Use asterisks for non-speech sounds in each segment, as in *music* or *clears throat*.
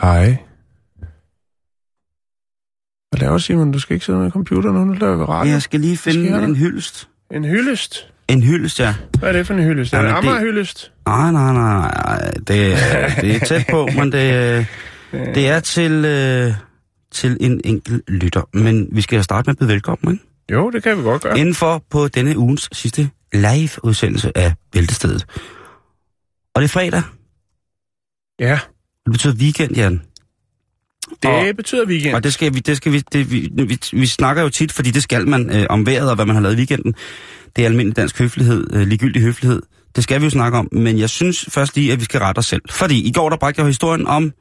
Hej. Hvad laver Simon? Du skal ikke sidde med computeren nu, nu laver vi radio. Jeg skal lige finde der? en hyldest. En hyldest. En hyldest, ja. Hvad er det for en hyldest? Er det Jamen, det- Amager hyldest? Nej, nej, nej, nej. Det, er- *laughs* det er tæt på, men det, det er til, øh, til en enkelt lytter. Men vi skal starte med at byde velkommen, ikke? Jo, det kan vi godt gøre. Indenfor på denne ugens sidste live-udsendelse af Bæltestedet. Og det er fredag. Ja, Det betyder weekend, Jan. det Og- betyder weekend. Og det skal vi, det skal vi, det, vi, vi, vi snakker jo tit, fordi det skal man øh, om vejret og hvad man har lavet i weekenden. Det er almindelig dansk høflighed, øh, ligegyldig høflighed. Det skal vi jo snakke om, men jeg synes først lige, at vi skal rette os selv. Fordi i går der bragte jeg historien om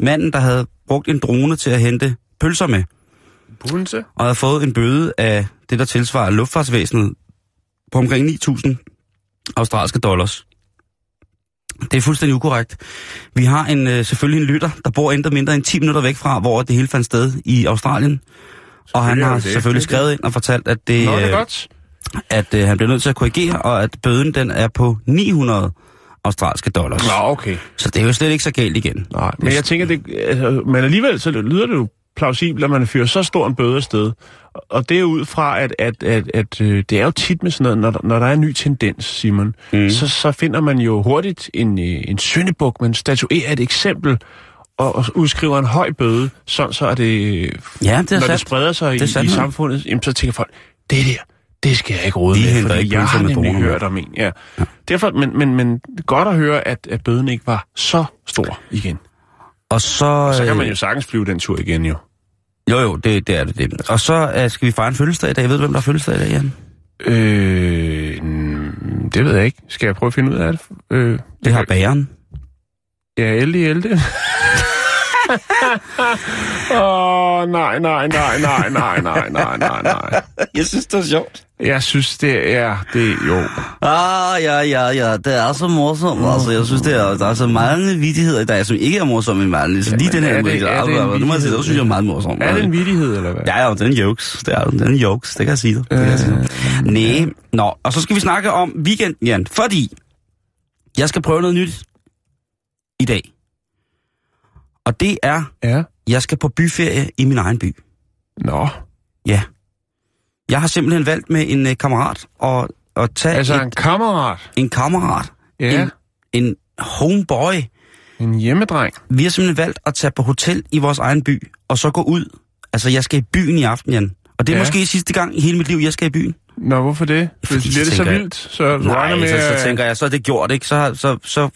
manden, der havde brugt en drone til at hente pølser med, Bunse. og havde fået en bøde af det, der tilsvarer luftfartsvæsenet på omkring 9.000 australske dollars. Det er fuldstændig ukorrekt. Vi har en, øh, selvfølgelig en lytter, der bor intet mindre end 10 minutter væk fra, hvor det hele fandt sted i Australien. Og han har det det. selvfølgelig skrevet ind og fortalt, at, det, Nå, det er øh, godt. at øh, han bliver nødt til at korrigere, og at bøden den er på 900 australske dollars. Nå, okay. Så det er jo slet ikke så galt igen. Nej, men jeg tænker, det, altså, men alligevel så lyder det jo plausibelt, at man fyrer så stor en bøde afsted. Og det er ud fra, at, at, at, at øh, det er jo tit med sådan noget, når, der- når der er en ny tendens, Simon, mm. så, så finder man jo hurtigt en, øh, en syndebuk, man statuerer et eksempel, og, og udskriver en høj bøde, sådan så at det, Ja, det er når det sandt. spreder sig Det er i, i samfundet, jamen, så tænker folk, det der, det skal jeg ikke råde med, fordi ikke jeg har nemlig hørt om en. Ja. ja. Derfor, men, men, men godt at høre, at, at bøden ikke var så stor igen. Og så... Så kan øh, man jo sagtens flyve den tur igen, jo. Jo, jo, det, det er det. det. Og så uh, skal vi fejre en fødselsdag i dag. Jeg ved, hvem der har fødselsdag i dag, Jan? Øh, mm, det ved jeg ikke. Skal jeg prøve at finde ud af det? Øh, Det har bageren. Ja, Elde Elde. *laughs* Åh, oh, nej, nej, nej, nej, nej, nej, nej, nej, nej. Jeg synes, det er sjovt. Jeg synes, det er det, jo. Ah, ja, ja, ja. Det er så morsomt. Mm. Altså, jeg synes, det er, der er så mange vittigheder i dag, som ikke er morsomme i verden. Ligesom lige men den her er det- er det en det, det må jeg sige, det synes jeg er meget morsomt. Er det en vidighed, eller hvad? Ja, ja, den er jokes. Det er den. Er jokes. Det kan jeg sige dig. Det kan jeg sige dig. Nej. Nå, og så skal vi snakke om weekenden, Jan. Fordi jeg skal prøve noget nyt i dag. Og det er, Ja. jeg skal på byferie i min egen by. Nå, Ja. Jeg har simpelthen valgt med en øh, kammerat at, at tage altså et, en kammerat. en kammerat, Ja, en, en homeboy. en hjemmedreng. Vi har simpelthen valgt at tage på hotel i vores egen by, og så gå ud. Altså, jeg skal i byen i aften, Jan. Og det er Ja. måske sidste gang i hele mit liv, jeg skal i byen. Nå, hvorfor det? Fordi så bliver det så tænker jeg- vildt, så Nej, med... så, så tænker jeg, så er det gjort, ikke? Så, så, så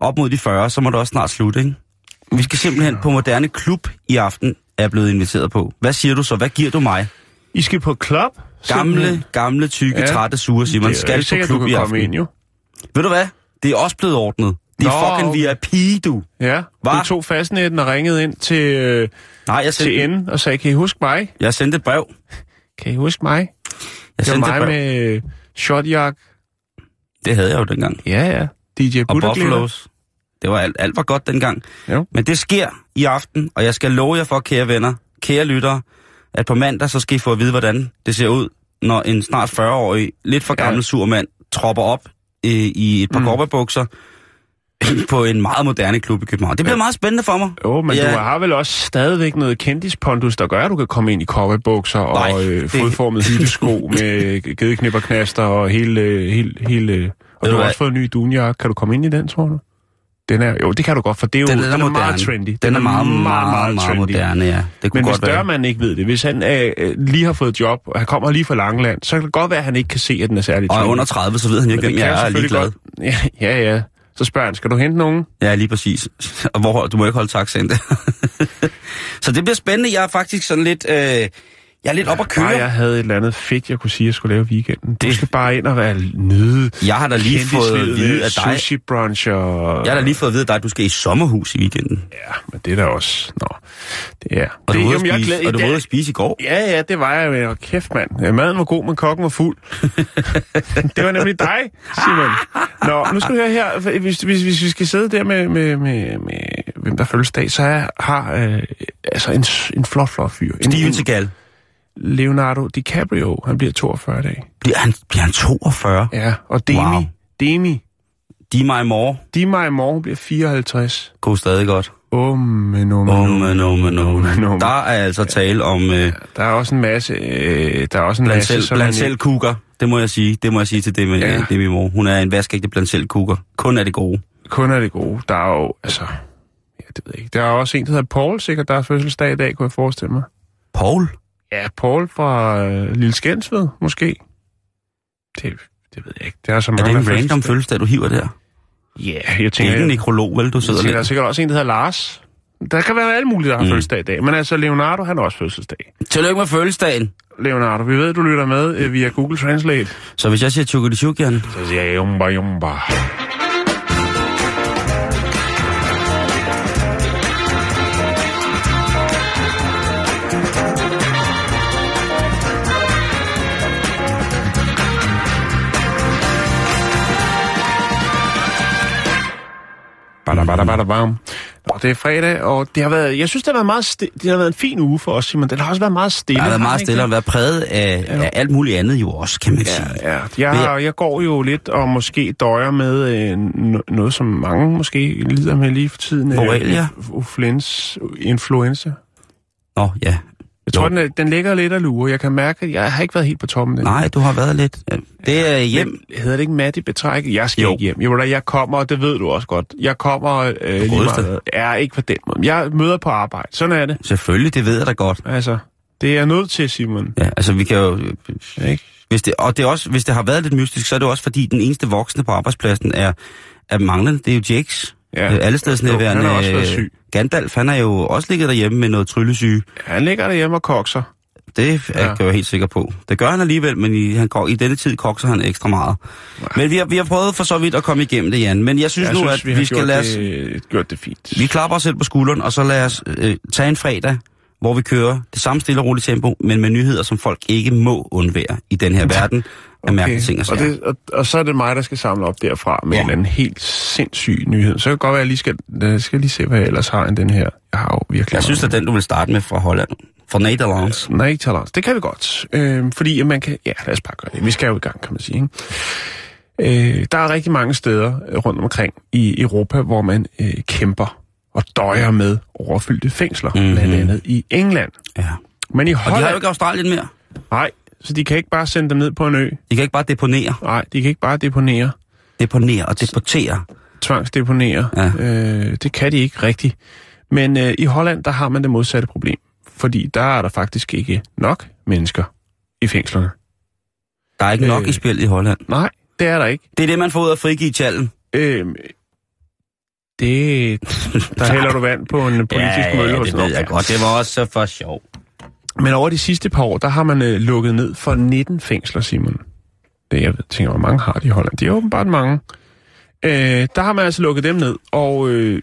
op mod de 40, så må det også snart slutte, ikke? Vi skal simpelthen på Moderne Klub i aften, er jeg blevet inviteret på. Hvad siger du så? Hvad giver du mig? I skal på club? Gamle, Simpelthen. gamle, tykke, Ja. trætte, sure Simon. Det er jo skal ikke på klub i aften. ind, jo. Ved du hvad? Det er også blevet ordnet. Det er Nå, fucking okay. VIP, du. Ja, Hva? du tog fastnetten og ringede ind til, øh, Nej, jeg til sendte, enden og sagde, kan I huske mig? jeg sendte et brev. Kan I huske mig? Jeg Det var mig brev. med øh, shotjak. Det havde jeg jo dengang. Ja, ja. DJ Og. Buffalos. Det var alt, alt var godt dengang. Jo. Men det sker i aften, og jeg skal love jer for, kære venner, kære lyttere, at på mandag, så skal I få at vide, hvordan det ser ud, når en snart 40-årig, lidt for gammel Ja. sur mand tropper op øh, i et par mm. bukser *clears throat* på en meget moderne klub i København. Det bliver meget spændende for mig. Jo, men Ja. du har vel også stadigvæk noget kendispondus, der gør, at du kan komme ind i cowboybukser og øh, det- fodformede hyttesko *laughs* med gedeknipperknaster og hele... øh, hele, hele og du har også fået en ny dunjakke. Kan du komme ind i den, tror du? Den er, jo, det kan du godt, for det er jo Den, den, er, den er moderne. meget trendy. Den, er meget, meget, meget, meget trendy. moderne, ja. Det kunne Men hvis godt være. dørmanden ikke ved det, hvis han øh, øh, lige har fået job, og han kommer lige fra Langeland, så kan det godt være, at han ikke kan se, at den er særlig Og trendy. under 30, så ved han jo ikke, hvem jeg er. Er ligeglad. Godt. Ja, ja, ja. Så spørger han, skal du hente nogen? Ja, lige præcis. Og hvor, du må ikke holde taxaen der. *laughs* så det bliver spændende. Jeg er faktisk sådan lidt... Øh, Jeg er lidt op at køre. Bare jeg havde et eller andet fedt, jeg kunne sige, jeg skulle lave weekenden. Du Det- skal bare ind og være nyde. Jeg har da lige fået at vide af dig... Sushi brunch og... Jeg har da lige fået at vide af dig, at du skal i sommerhus i weekenden. Ja, men det er da også... Nå, det er... Og det, du var jeg er spise, og du var det- ude at spise i går. Ja, ja, det var jeg jo. Kæft, mand. Ja, Maden var god, men kokken var fuld. *laughs* det var nemlig dig, Simon. Nå, nu skal du høre her. Hvis, hvis, hvis vi skal sidde der med, med, med, med hvem der fødselsdag, så er, har øh, altså en, en flot, flot fyr. En, Steven en Seagal. Leonardo DiCaprio. Han bliver 42 dage. Bliver han, bliver han 42? Ja, og Demi, Wow. Demi, De mig i morgen. Dima i morgen bliver 54. Går stadig godt. Men, oh. men, åh, men. Der er altså tale om øh, Der er også en masse... Øh, der er også en blandt masse... selv, blandt selv kuger. Det må jeg sige. Det må jeg sige til det med, Ja. det med mor. Hun er en vaskægte blandt selv kuger. Kun er det gode. kun er det gode. Der er jo, altså... Ja, det ved jeg ikke. Der er også en, der hedder Paul, sikkert, der er fødselsdag i dag, kunne jeg forestille mig. Paul? Ja, Paul fra øh, Lille Skensved, måske. Det, det ved jeg ikke. Der er så Er mange, det der en random fødselsdag. du hiver der? Ja, jeg Det er tænker... ikke en jeg, nekrolog, vel, du jeg sidder tænker, der er lidt. sikkert også en, der hedder Lars. Der kan være alle mulige, der har mm. Fødselsdag i dag. Men altså, Leonardo, han har også fødselsdag. Tillykke med fødselsdagen. Leonardo, vi ved, du lytter med øh, via Google Translate. Så hvis jeg siger Chukadichukian, Så siger jeg, jumba, jumba. Bada, bada, bada, bam. Nå, det er fredag, og det har været, jeg synes, det har været, meget sti- det har været en fin uge for os, Simon. Den har også været meget stille. der har været meget stille og været præget af, af alt muligt andet jo også, kan man sige. Ja, ja. Jeg, har, jeg går jo lidt og måske døjer med øh, no- noget, som mange måske lider med lige for tiden. øh, Borrelia? Influens, influenza. Nå, ja. Jeg tror, Jo. den, den ligger lidt af lure. Jeg kan mærke, at jeg har ikke været helt på toppen. Den. Nej, du har været lidt... ja. Det er hjem. Men, hedder det ikke Matti Betræk? Jeg skal Jo. ikke hjem. Jo, da, jeg kommer, og det ved du også godt. Jeg kommer øh, lige meget. Ja, ikke på den måde. Jeg møder på arbejde. Sådan er det. Selvfølgelig, det ved jeg da godt. Altså, det er jeg nødt til, Simon. Ja, altså vi kan jo... Ikke? Hvis det, og det er også, hvis det har været lidt mystisk, så er det også fordi, den eneste voksne på arbejdspladsen er, er manglende. Det er jo Jakes. Ja. Øh, Alle steds Jo, han har også syg. Gandalf, han er jo også ligget derhjemme med noget tryllesyge. Han ligger derhjemme og kokser. Det er Ja. ja. jeg helt sikker på. Det gør han alligevel, men i, han, går- i denne tid kokser han ekstra meget. Men vi har, vi har prøvet for så vidt at komme igennem det, Jan. Men jeg synes Jeg nu, synes, at vi vi, skal lade os... det, gjort det fint. Vi klapper os selv på skulderen, og så lad os øh, tage en fredag, hvor vi kører det samme stille og roligt tempo, men med nyheder, som folk ikke må undvære i den her verden af mærkelige ting og og, sager. det, og, og så er det mig, der skal samle op derfra med Ja. ja. en anden helt sindssyg nyhed. Så kan det godt være, at jeg lige skal, jeg skal lige se, hvad jeg ellers har end den her. Jeg har jo virkelig Jeg synes, at den, du vil starte med fra Holland. Fra Nederlands. Ikke talent. Det kan vi godt. Øh, fordi man kan... Ja, lad os bare gøre det. Vi skal jo i gang, kan man sige. Ikke? Øh, der er rigtig mange steder øh, rundt omkring i Europa, hvor man øh, kæmper og døjer med overfyldte fængsler. Mhm. Mm-hmm. Blandt andet i England. Ja. Men i Og de Holland... har jo ikke Australien mere. Nej, så de kan ikke bare sende dem ned på en ø. De kan ikke bare deponere. Nej, de kan ikke bare deponere. Deponere og deportere. tvangsdeponere. Ja. Øh, det kan de ikke rigtigt. Men øh, i Holland, der har man det modsatte problem. Fordi der er der faktisk ikke nok mennesker i fængslerne. Der er ikke nok Øh. i spil i Holland. Nej, det er der ikke. Det er det, man får ud af frigive tjallen. Øh, det, der *laughs* hælder du vand på en politisk mølle. og det ved jeg godt. Det var også for sjov. Men over de sidste par år, der har man øh, lukket ned for 19 fængsler, Simon. Det, jeg tænker, hvor mange har de i Holland? De er åbenbart mange. Øh, der har man altså lukket dem ned, og øh,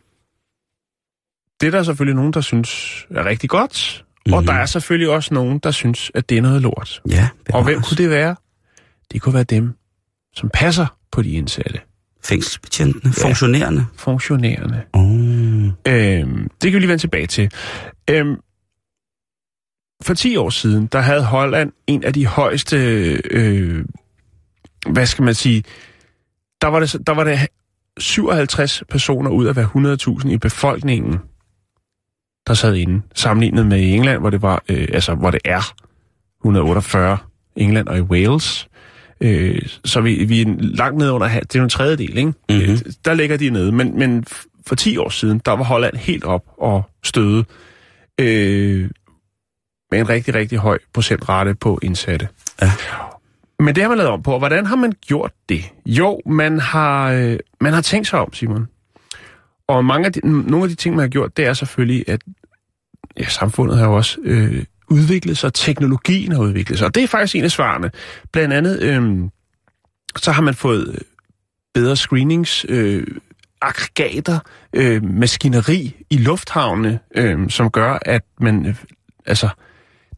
det er der selvfølgelig nogen, der synes er rigtig godt. Mm-hmm. Og Mhm. der er selvfølgelig også nogen, der synes, at det er noget lort. Ja, Og hvem kunne det være? Det kunne være dem, som passer på de indsatte. Fængselsbetjentene, funktionærerne. Funktionærerne. Oh. Øhm, det kan vi lige vende tilbage til. Øhm, for 10 år siden, der havde Holland en af de højeste, øh, hvad skal man sige, der var, det, der var det 57 personer ud af hver 100.000 i befolkningen, der sad inde, sammenlignet med i England, hvor det var, øh, altså hvor det er 148 England og i Wales. Øh, så vi, vi er langt ned under, det er jo en tredjedel, ikke? Mhm. Øh, Der ligger de nede, men, men for 10 år siden, der var Holland helt op og støde øh, med en rigtig, rigtig høj procentrate på indsatte. Ja. Men det har man lavet om på, og hvordan har man gjort det? Jo, man har, øh, man har tænkt sig om, Simon. Og mange af de, nogle af de ting, man har gjort, det er selvfølgelig, at ja, samfundet har jo også øh, udviklet sig, teknologien har udviklet sig. Og det er faktisk en af svarene. Blandt andet, øh, så har man fået bedre screenings, øh, aggregater, øh, maskineri i lufthavne, øh, som gør, at man, øh, altså,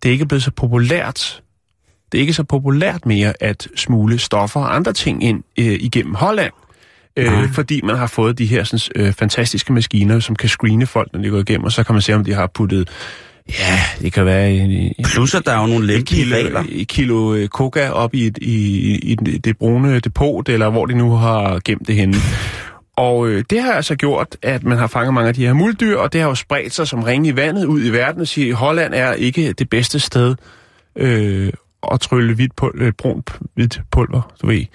det er ikke blevet så populært. Det er ikke så populært mere at smule stoffer og andre ting ind øh, igennem Holland. Øh, fordi man har fået de her sådan, øh, fantastiske maskiner, som kan screene folk, når de går igennem, og så kan man se, om de har puttet Ja, det kan være en, en, Plus at der er jo nogle lempelige kilo, regler. et kilo øh, coca op i, et, i, i det brune depot, eller hvor de nu har gemt det henne. Og øh, det har altså gjort, at man har fanget mange af de her muldyr, og det har jo spredt sig som ringe i vandet ud i verden og sige, at Holland er ikke det bedste sted øh, at trylle hvidt pul- øh, brunt hvidt pulver, du ved.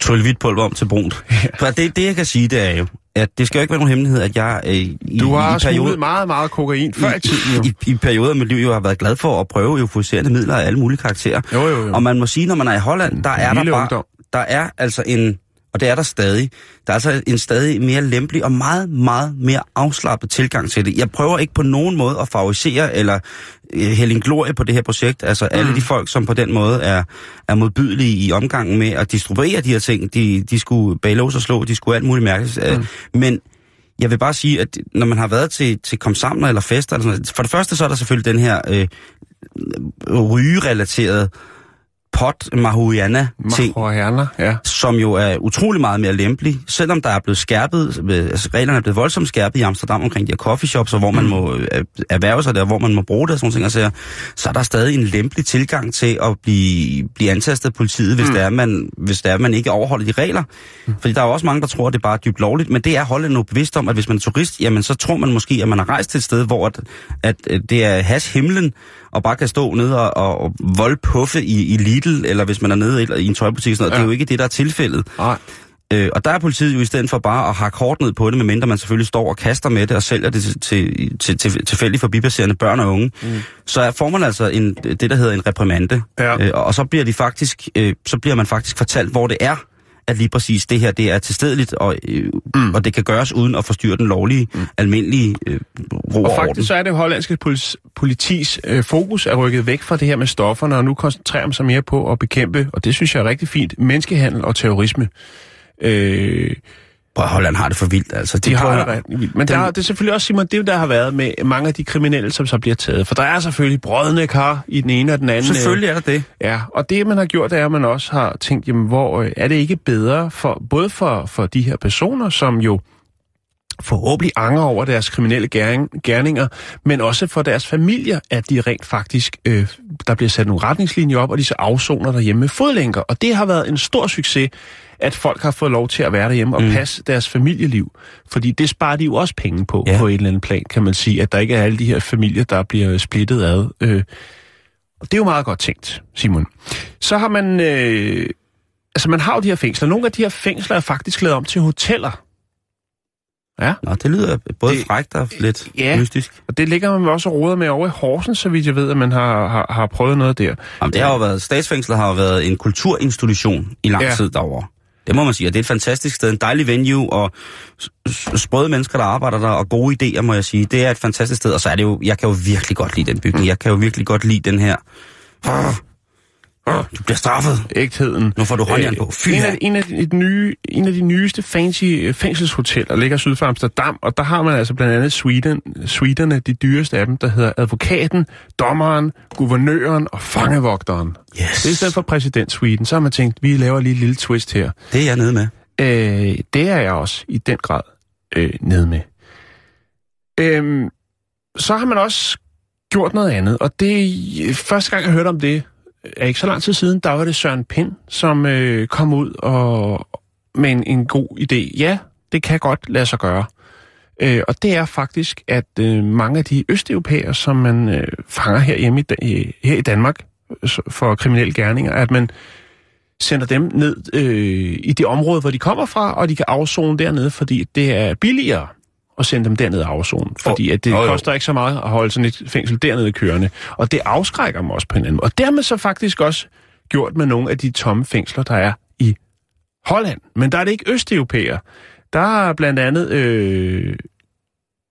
Trylle hvidt pulver om til brunt. *laughs* For det, det, jeg kan sige, det er jo, at det skal jo ikke være nogen hemmelighed, at jeg øh, i, Du har i, smuglet meget, meget kokain før i tiden i, i, i perioder af mit liv jo har været glad for at prøve euforiserende midler af alle mulige karakterer. Jo, jo, jo. Og man må sige, når man er i Holland, der er der bare, ungdom. der er altså en, og det er der stadig, der er altså en stadig mere lempelig og meget, meget mere afslappet tilgang til det. Jeg prøver ikke på nogen måde at favorisere eller øh, hælde en glorie på det her projekt. Altså mm. alle de folk, som på den måde er, er modbydelige i omgangen med at distribuere de her ting, de, de skulle baglås og slå, de skulle alt muligt mærkes. Mm. Men jeg vil bare sige, at når man har været til, til komsamler eller fester, eller sådan noget, for det første så er der selvfølgelig den her øh, rygerelaterede pot marihuana ting, Marihuana, ja. som jo er utrolig meget mere lempelig, selvom der er blevet skærpet, altså reglerne er blevet voldsomt skærpet i Amsterdam omkring de her coffeeshops, og hvor man må øh, erhverve sig der, hvor man må bruge det og sådan ting, og så, så er der stadig en lempelig tilgang til at blive, blive antastet af politiet, hvis, mm. det er, man, hvis det er, man ikke overholder de regler. Mm. Fordi der er jo også mange, der tror, at det bare er dybt lovligt, men det er Holland nu bevidst om, at hvis man er turist, jamen så tror man måske, at man har rejst til et sted, hvor at, at det er hash himlen, og bare kan stå nede og, og, og voldpuffe i, i Lidl, eller hvis man er nede i, en tøjbutik, sådan noget. Ja. det er jo ikke det, der er tilfældet. Nej. Øh, og der er politiet jo i stedet for bare at hakke hårdt ned på det, medmindre man selvfølgelig står og kaster med det og sælger det til, til, til, til tilfældigt forbipasserende børn og unge, mm. så er- får man altså en, det, der hedder en reprimande. Ja. Øh, og så bliver, de faktisk, øh, så bliver man faktisk fortalt, hvor det er, at lige præcis det her, det er tilstedeligt, og, øh, mm. og det kan gøres uden at forstyrre den lovlige, mm. almindelige øh, ro og, Og orden. faktisk så er det hollandske polis, politis øh, fokus er rykket væk fra det her med stofferne, og nu koncentrerer man sig mere på at bekæmpe, og det synes jeg er rigtig fint, menneskehandel og terrorisme. Øh, Prøv, at Holland har det for vildt, altså. de har prøver- det rigtig vildt. Men der, er- det er selvfølgelig også, Simon, det der har været med mange af de kriminelle, som så bliver taget. For der er selvfølgelig brødne kar i den ene og den anden. øh, Selvfølgelig er der det. Ja, og det man har gjort, det er, at man også har tænkt, jamen, hvor øh, er det ikke bedre, for, både for, for de her personer, som jo forhåbentlig anger over deres kriminelle gerning, gerninger, men også for deres familier, at de rent faktisk, øh, der bliver sat nogle retningslinjer op, og de så afsoner derhjemme med fodlænker. Og det har været en stor succes, at folk har fået lov til at være derhjemme og mm. passe deres familieliv. Fordi det sparer de jo også penge på, ja. på et eller andet plan, kan man sige, at der ikke er alle de her familier, der bliver splittet ad. Øh, og det er jo meget godt tænkt, Simon. Så har man... Øh, altså, man har jo de her fængsler. Nogle af de her fængsler er faktisk lavet om til hoteller. Ja, Nå, det lyder både Det- frækt og lidt Ja. mystisk. og det ligger man også og roder med over i Horsens, så vidt jeg ved, at man har, har, har prøvet noget der. Jamen, det har jo været, statsfængslet har jo været en kulturinstitution i lang Ja. tid derovre. Det må man sige, og det er et fantastisk sted, en dejlig venue, og sprøde mennesker, der arbejder der, og gode idéer, må jeg sige. Det er et fantastisk sted, og så er det jo, jeg kan jo virkelig godt lide den bygning. Jeg kan jo virkelig godt lide den her. Du bliver straffet. Ægtheden. Nu får du håndjern på. Fy en, af, en, af de, nye, en af de nyeste fancy øh, fængselshoteller ligger syd for Amsterdam, og der har man altså blandt andet suiten, suiterne, de dyreste af dem, der hedder advokaten, dommeren, guvernøren og fangevogteren. Yes. Det er i stedet for præsidentsuiten, så har man tænkt, vi laver lige et lille twist her. Det er jeg nede med. Øh, det er jeg også i den grad øh, nede med. Øhm, så har man også gjort noget andet, og det første gang jeg hørte om det, er ikke så lang tid siden, der var det Søren Pind, som øh, kom ud og med en, en god idé. Ja, det kan godt lade sig gøre. Øh, og det er faktisk, at øh, mange af de østeuropæere, som man øh, fanger herhjemme i, i, her i Danmark øh, for kriminelle gerninger, at man sender dem ned øh, i det område, hvor de kommer fra, og de kan afzone dernede, fordi det er billigere at sende dem derned og afzone. Fordi at det jo. koster ikke så meget at holde sådan et fængsel dernede kørende. Og det afskrækker dem også på en anden måde. Og dermed så faktisk også gjort med nogle af de tomme fængsler, der er i Holland. Men der er det ikke østeuropæere. Der er blandt andet øh,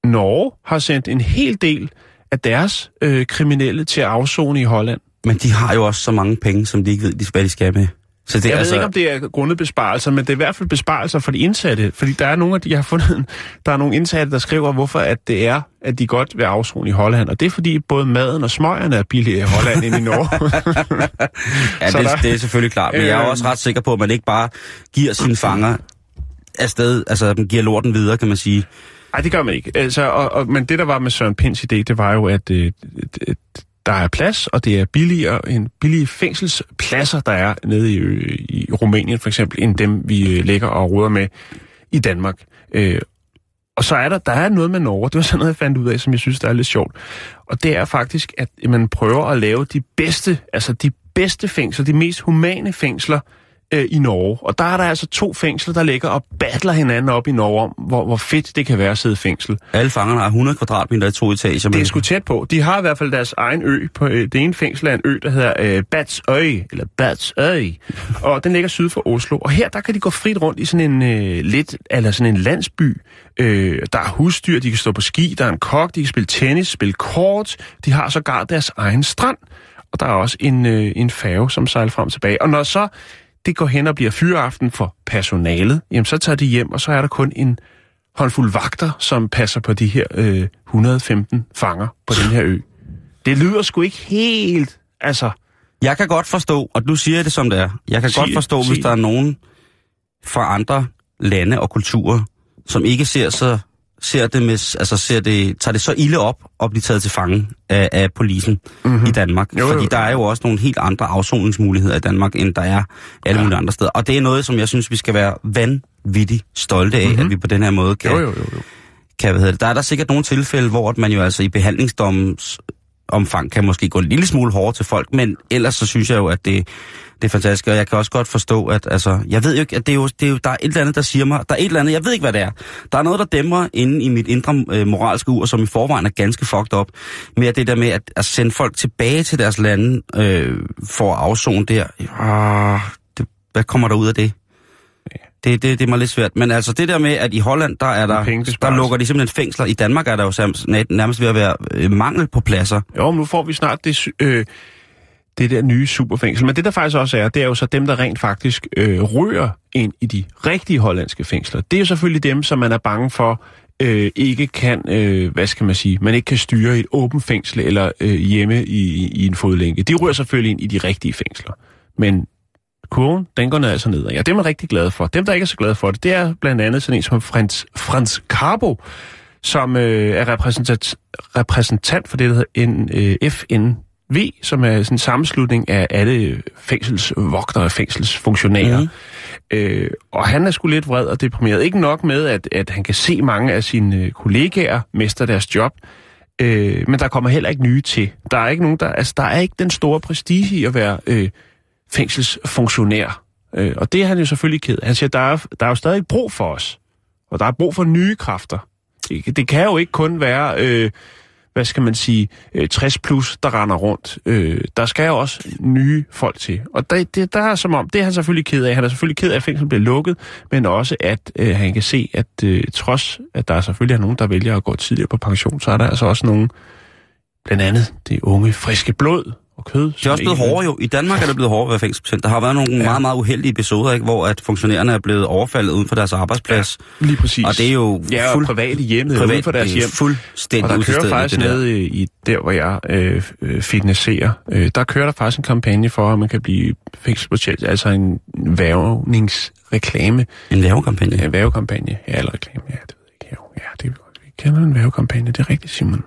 Norge har sendt en hel del af deres øh, kriminelle til at afzone i Holland. Men de har jo også så mange penge, som de ikke ved, hvad de skal med. Så det jeg altså... ved ikke, om det er grundet besparelser, men det er i hvert fald besparelser for de indsatte. Fordi der er nogle af de, jeg har fundet, der er nogle indsatte, der skriver, hvorfor at det er, at de godt vil afzone i Holland. Og det er fordi både maden og smøgerne er billigere i Holland end i Norge. *laughs* ja, det, der... det er selvfølgelig klart. Men jeg er også ret sikker på, at man ikke bare giver sine fanger afsted, altså man giver lorten videre, kan man sige. Nej, det gør man ikke. Altså, og, og, men det, der var med Søren Pins idé, det var jo, at øh, der er plads, og det er billigere, en billige fængselspladser, der er nede i, i Rumænien for eksempel, end dem, vi ligger lægger og råder med i Danmark. Øh, og så er der, der er noget med Norge, det var sådan noget, jeg fandt ud af, som jeg synes, der er lidt sjovt. Og det er faktisk, at man prøver at lave de bedste, altså de bedste fængsler, de mest humane fængsler, øh, i Norge. Og der er der altså to fængsler, der ligger og battler hinanden op i Norge om, hvor, hvor fedt det kan være at sidde i fængsel. Alle fangerne har 100 kvadratmeter i to etager. Det er sgu tæt på. De har i hvert fald deres egen ø. På, øh, det ene fængsel er en ø, der hedder øh, Batsøy, eller Batsøy. *laughs* og den ligger syd for Oslo. Og her, der kan de gå frit rundt i sådan en øh, lidt, eller sådan en landsby. Øh, der er husdyr, de kan stå på ski, der er en kok, de kan spille tennis, spille kort. De har sågar deres egen strand. Og der er også en, øh, en færge, som sejler frem og tilbage. Og når så det går hen og bliver fyreaften for personalet, jamen så tager de hjem, og så er der kun en håndfuld vagter, som passer på de her øh, 115 fanger på den her ø. Det lyder sgu ikke helt, altså... Jeg kan godt forstå, og du siger det som det er, jeg kan sig, godt forstå, hvis der er nogen fra andre lande og kulturer, som ikke ser så ser det med, altså ser det, tager det så ilde op at blive taget til fange af, af polisen mm-hmm. i Danmark. Jo, Fordi jo. der er jo også nogle helt andre afsoningsmuligheder i Danmark, end der er alle ja. mulige andre steder. Og det er noget, som jeg synes, vi skal være vanvittigt stolte af, mm-hmm. at vi på den her måde kan... Jo, jo, jo, jo. Kan, hvad det. Der er der sikkert nogle tilfælde, hvor man jo altså i behandlingsdommens omfang kan måske gå en lille smule hårdere til folk, men ellers så synes jeg jo, at det, det er fantastisk, og jeg kan også godt forstå, at altså, jeg ved jo ikke, at det er jo, det er jo, der er et eller andet, der siger mig, der er et eller andet, jeg ved ikke, hvad det er. Der er noget, der dæmmer inde i mit indre øh, moralske ur, som i forvejen er ganske fucked up, med det der med at, at sende folk tilbage til deres lande øh, for at afzone der. Øh, det, hvad kommer der ud af det? Det, det, det er mig lidt svært. Men altså det der med, at i Holland, der er der, der lukker de simpelthen fængsler. I Danmark er der jo nærmest ved at være øh, mangel på pladser. Jo, men nu får vi snart det, øh, det der nye superfængsel. Men det der faktisk også er, det er jo så dem, der rent faktisk øh, rører ind i de rigtige hollandske fængsler. Det er jo selvfølgelig dem, som man er bange for, øh, ikke kan, øh, hvad skal man sige, man ikke kan styre i et åbent fængsel eller øh, hjemme i, i en fodlænke. De rører selvfølgelig ind i de rigtige fængsler. Men kurven, den går ned altså ned. Ja, det er man rigtig glad for. Dem, der ikke er så glade for det, det er blandt andet sådan en som Frans, Frans Carbo, som øh, er repræsentant, repræsentant for det, der hedder øh, FN V, som er sådan en sammenslutning af alle fængselsvogtere og fængselsfunktionærer. Mm. Øh, og han er sgu lidt vred og deprimeret. Ikke nok med, at, at han kan se mange af sine kollegaer mester deres job, øh, men der kommer heller ikke nye til. Der er ikke nogen, der, altså, der er ikke den store prestige i at være øh, fængselsfunktionær. Øh, og det er han jo selvfølgelig ked Han siger, der er, der er jo stadig brug for os, og der er brug for nye kræfter. Det, det kan jo ikke kun være... Øh, hvad skal man sige, øh, 60 plus, der render rundt. Øh, der skal jo også nye folk til. Og der, det, der er som om, det er han selvfølgelig ked af. Han er selvfølgelig ked af, at fængslet bliver lukket, men også, at øh, han kan se, at øh, trods, at der selvfølgelig er nogen, der vælger at gå tidligere på pension, så er der altså også nogen, blandt andet det unge, friske blod, og kød. Det er også blevet hårdere jo. I Danmark er det blevet hårdere at være fængselsbetjent. Der har været nogle ja. meget, meget uheldige episoder, ikke, hvor at funktionærerne er blevet overfaldet uden for deres arbejdsplads. Ja, lige præcis. Og det er jo ja, og privat i hjemmet, privat, uden for deres hjem. Fuldstændig Og der kører faktisk ned i der, hvor jeg øh, øh, fitnesserer. Øh, der kører der faktisk en kampagne for, at man kan blive fængselsbetjent. Altså en værvningsreklame. En værvekampagne? En værvekampagne. Ja, eller reklame. Ja, det ved jeg ikke. Ja, det, kender en værvekampagne. Det er rigtigt, Simon.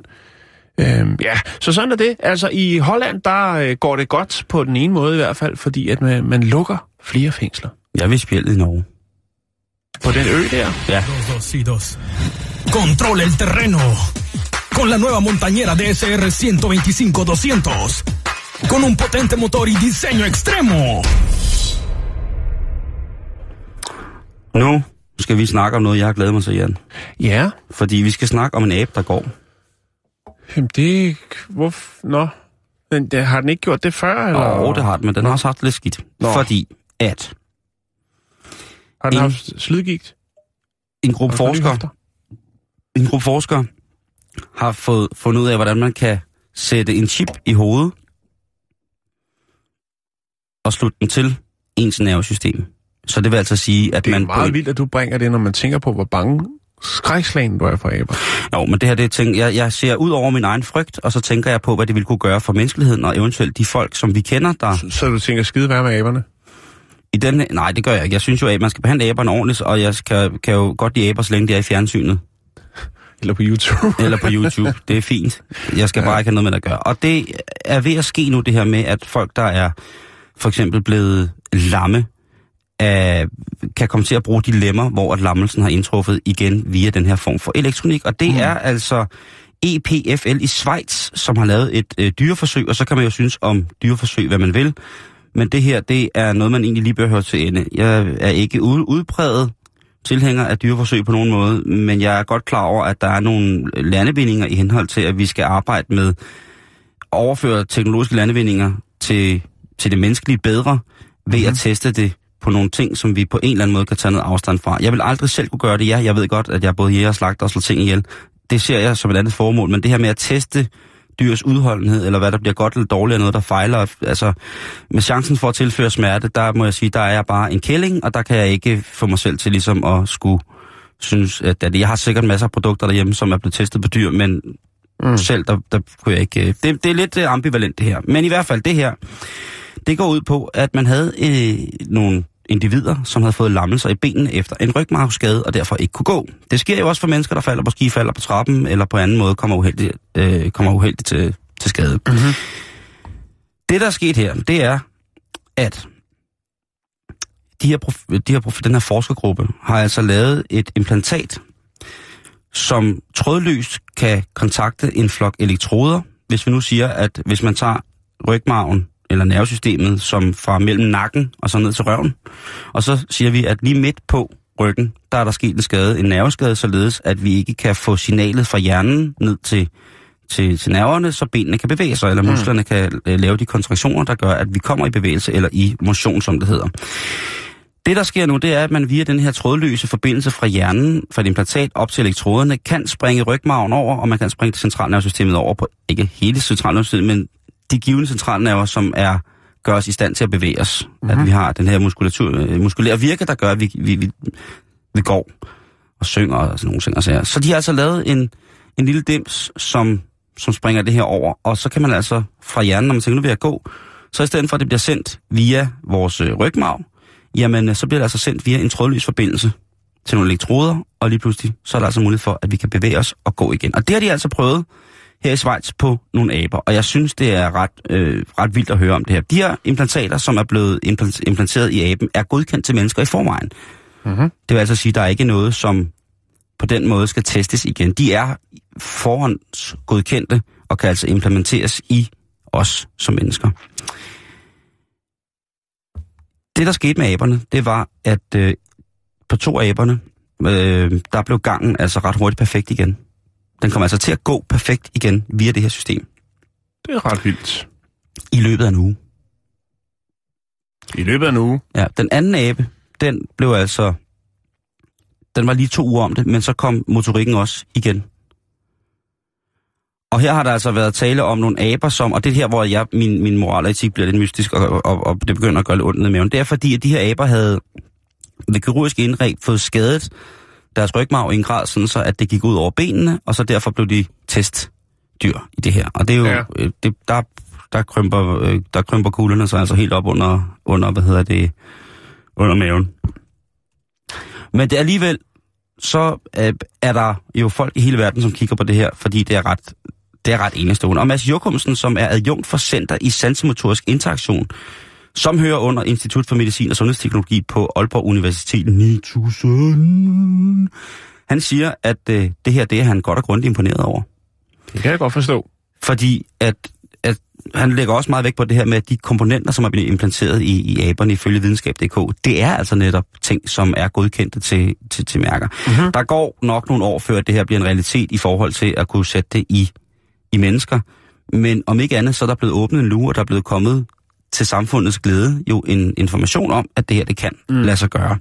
Øhm, ja, så sådan er det. Altså i Holland, der øh, går det godt på den ene måde i hvert fald, fordi at man, man lukker flere fængsler. Jeg vil spille i Norge. På den ø der? Ja. Control el terreno. Con la nueva montañera DSR 125-200. Con un potente motor y diseño extremo. Nu skal vi snakke om noget, jeg har glædet mig til, Jan. Ja. Fordi vi skal snakke om en abe, der går. Jamen det... Hvorfor? Nå. Men det, har den ikke gjort det før? Eller? Jo, det har den, men den har også haft lidt skidt. Nå. Fordi at... Har den en, haft slidgigt? En gruppe forskere... En gruppe forskere har fået fundet ud af, hvordan man kan sætte en chip i hovedet og slutte den til ens nervesystem. Så det vil altså sige, at Det er man... meget vildt, at du bringer det, når man tænker på, hvor bange skrækslagen du er for aber. Jo, men det her, det er ting, jeg, jeg ser ud over min egen frygt, og så tænker jeg på, hvad det ville kunne gøre for menneskeligheden, og eventuelt de folk, som vi kender, der Så du tænker skide være med aberne? i den... Nej, det gør jeg ikke. Jeg synes jo, at man skal behandle aberne ordentligt, og jeg kan, kan jo godt lide aber, så længe de er i fjernsynet. Eller på YouTube? *laughs* eller på YouTube. Det er fint. Jeg skal bare ikke have noget med det at gøre. Og det er ved at ske nu, det her med, at folk, der er for eksempel blevet lamme, af, kan komme til at bruge de lemmer, hvor at lammelsen har indtruffet igen via den her form for elektronik. Og det mm. er altså EPFL i Schweiz, som har lavet et øh, dyreforsøg, og så kan man jo synes om dyreforsøg, hvad man vil. Men det her, det er noget, man egentlig lige bør høre til ende. Jeg er ikke ud, udpræget tilhænger af dyreforsøg på nogen måde, men jeg er godt klar over, at der er nogle landebindinger i henhold til, at vi skal arbejde med at overføre teknologiske landebindinger til, til det menneskelige bedre, ved mm-hmm. at teste det på nogle ting, som vi på en eller anden måde kan tage noget afstand fra. Jeg vil aldrig selv kunne gøre det, ja. Jeg ved godt, at jeg både jæger og slagter og slår ting ihjel. Det ser jeg som et andet formål, men det her med at teste dyrs udholdenhed, eller hvad der bliver godt eller dårligt, eller noget, der fejler, altså med chancen for at tilføre smerte, der må jeg sige, der er jeg bare en kælling, og der kan jeg ikke få mig selv til ligesom at skulle synes, at at jeg har sikkert masser af produkter derhjemme, som er blevet testet på dyr, men mm. selv, der, der kunne jeg ikke... øh, Det, det er lidt øh, ambivalent, det her. Men i hvert fald, det her, det går ud på, at man havde øh, nogle individer, som havde fået lammelser i benene efter en rygmarvsskade, og derfor ikke kunne gå. Det sker jo også for mennesker, der falder på ski, falder på trappen, eller på anden måde kommer uheldigt, øh, kommer uheldigt til, til skade. Mm-hmm. Det, der er sket her, det er, at de her, de her den her forskergruppe har altså lavet et implantat, som trådløst kan kontakte en flok elektroder. Hvis vi nu siger, at hvis man tager rygmarven eller nervesystemet, som fra mellem nakken og så ned til røven, og så siger vi, at lige midt på ryggen, der er der sket en skade, en nerveskade, således at vi ikke kan få signalet fra hjernen ned til, til, til nerverne, så benene kan bevæge sig, eller musklerne kan øh, lave de kontraktioner, der gør, at vi kommer i bevægelse, eller i motion, som det hedder. Det, der sker nu, det er, at man via den her trådløse forbindelse fra hjernen, fra et implantat op til elektroderne, kan springe rygmarven over, og man kan springe det centralnervesystemet over på, ikke hele centralnervesystemet, men de givende centralnerver, som er gør os i stand til at bevæge os. Mm-hmm. At vi har den her muskulatur, øh, muskulære virke, der gør, at vi, vi, vi, vi går og synger og sådan nogle ting. Og sager. Så de har altså lavet en, en lille dims, som, som springer det her over, og så kan man altså fra hjernen, når man tænker, nu vil jeg gå, så i stedet for, at det bliver sendt via vores øh, rygmarv, jamen øh, så bliver det altså sendt via en trådløs forbindelse til nogle elektroder, og lige pludselig, så er der altså mulighed for, at vi kan bevæge os og gå igen. Og det har de altså prøvet her i Schweiz på nogle aber, og jeg synes, det er ret, øh, ret vildt at høre om det her. De her implantater, som er blevet implant- implanteret i aben, er godkendt til mennesker i forvejen. Mm-hmm. Det vil altså sige, at der er ikke noget, som på den måde skal testes igen. De er forhåndsgodkendte og kan altså implementeres i os som mennesker. Det, der skete med aberne, det var, at øh, på to aberne, øh, der blev gangen altså ret hurtigt perfekt igen. Den kommer altså til at gå perfekt igen via det her system Det er ret vildt. i løbet af en uge. I løbet af en uge. Ja, den anden abe, den blev altså... Den var lige to uger om det, men så kom motorikken også igen. Og her har der altså været tale om nogle aber, som... Og det er her, hvor jeg, min, min moral og etik bliver lidt mystisk, og, og, og det begynder at gøre lidt ondt ned i maven. Det er fordi, at de her aber havde ved kirurgisk indgreb fået skadet deres rygmarv i en grad, sådan så at det gik ud over benene, og så derfor blev de testdyr i det her. Og det er jo... Ja. Ja. Det, der, der, krymper, øh, der krymper kuglerne sig altså helt op under, under hvad hedder det, under maven. Men det er alligevel, så øh, er der jo folk i hele verden, som kigger på det her, fordi det er ret, det er ret enestående. Og Mads Jokumsen, som er adjunkt for Center i Sansemotorisk Interaktion, som hører under Institut for Medicin og Sundhedsteknologi på Aalborg Universitet 9000. Han siger, at øh, det her, det er han godt og grundigt imponeret over. Det kan jeg godt forstå. Fordi at, at han lægger også meget vægt på det her med, at de komponenter, som er blevet implanteret i, i aberne ifølge videnskab.dk, det er altså netop ting, som er godkendte til, til, til mærker. Mm-hmm. Der går nok nogle år, før det her bliver en realitet i forhold til at kunne sætte det i, i mennesker. Men om ikke andet, så er der blevet åbnet en luge, og der er blevet kommet til samfundets glæde jo en information om, at det her det kan mm. lade sig gøre.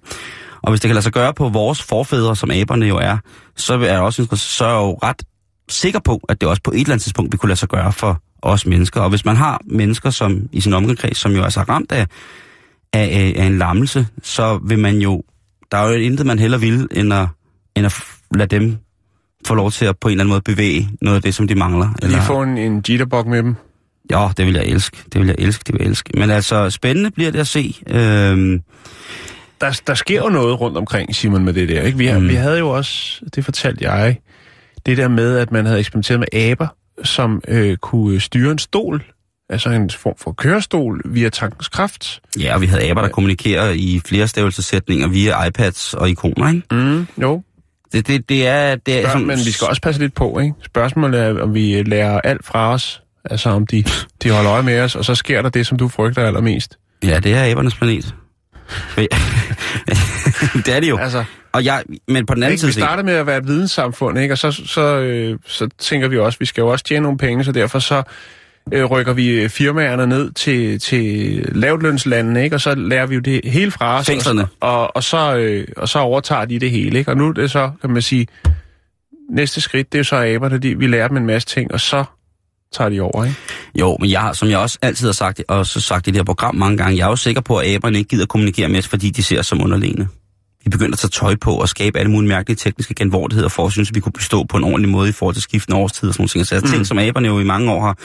Og hvis det kan lade sig gøre på vores forfædre, som aberne jo er, så er, også, så er jeg jo ret sikker på, at det også på et eller andet tidspunkt vil kunne lade sig gøre for os mennesker. Og hvis man har mennesker som i sin omgangskreds, som jo altså er ramt af, af, af, en lammelse, så vil man jo, der er jo intet, man heller vil, end at, end at lade dem få lov til at på en eller anden måde bevæge noget af det, som de mangler. Lige få en, en jitterbug med dem. Ja, det vil jeg elske. Det vil jeg elske, det vil jeg elske. Men altså, spændende bliver det at se. Øhm, Der, der sker jo noget rundt omkring, Simon, med det der. Ikke? Vi, har, Mm. vi havde jo også, det fortalte jeg, det der med, at man havde eksperimenteret med aber, som øh, kunne styre en stol, altså en form for kørestol via tankens kraft. ja, og vi havde aber, der kommunikerer i flere stavelsesætninger via iPads og ikoner, ikke? Mm, jo, Det, det, det er... Det er Spørg, som, men vi skal også passe lidt på, ikke? Spørgsmålet er, om vi lærer alt fra os, altså om de, de holder øje med os, og så sker der det, som du frygter allermest. Ja, det er abernes planet. *laughs* det er det jo. Altså, Og jeg, men på den anden ikke? vi side... set- starter med at være et videnssamfund, ikke? og så, så, øh, så tænker vi også, vi skal jo også tjene nogle penge, så derfor så øh, rykker vi firmaerne ned til, til lavtlønslandene, ikke? og så lærer vi jo det hele fra os. Fængslerne. Og, og, og, så, øh, og så overtager de det hele. Ikke? Og nu er det så, kan man sige, næste skridt, det er jo så aberne, de, vi lærer dem en masse ting, og så tager de over, ikke? Jo, men jeg, har- som jeg også altid har sagt, og så sagt i det her program mange gange, jeg er jo sikker på, at aberne ikke gider kommunikere med os, fordi de ser os som underlegne. Vi begynder at tage tøj på og skabe alle mulige mærkelige tekniske genvordigheder for at synes, at vi kunne bestå på en ordentlig måde i forhold til skiftende årstider og sådan nogle ting. Så jeg har ting, som aberne jo i mange år har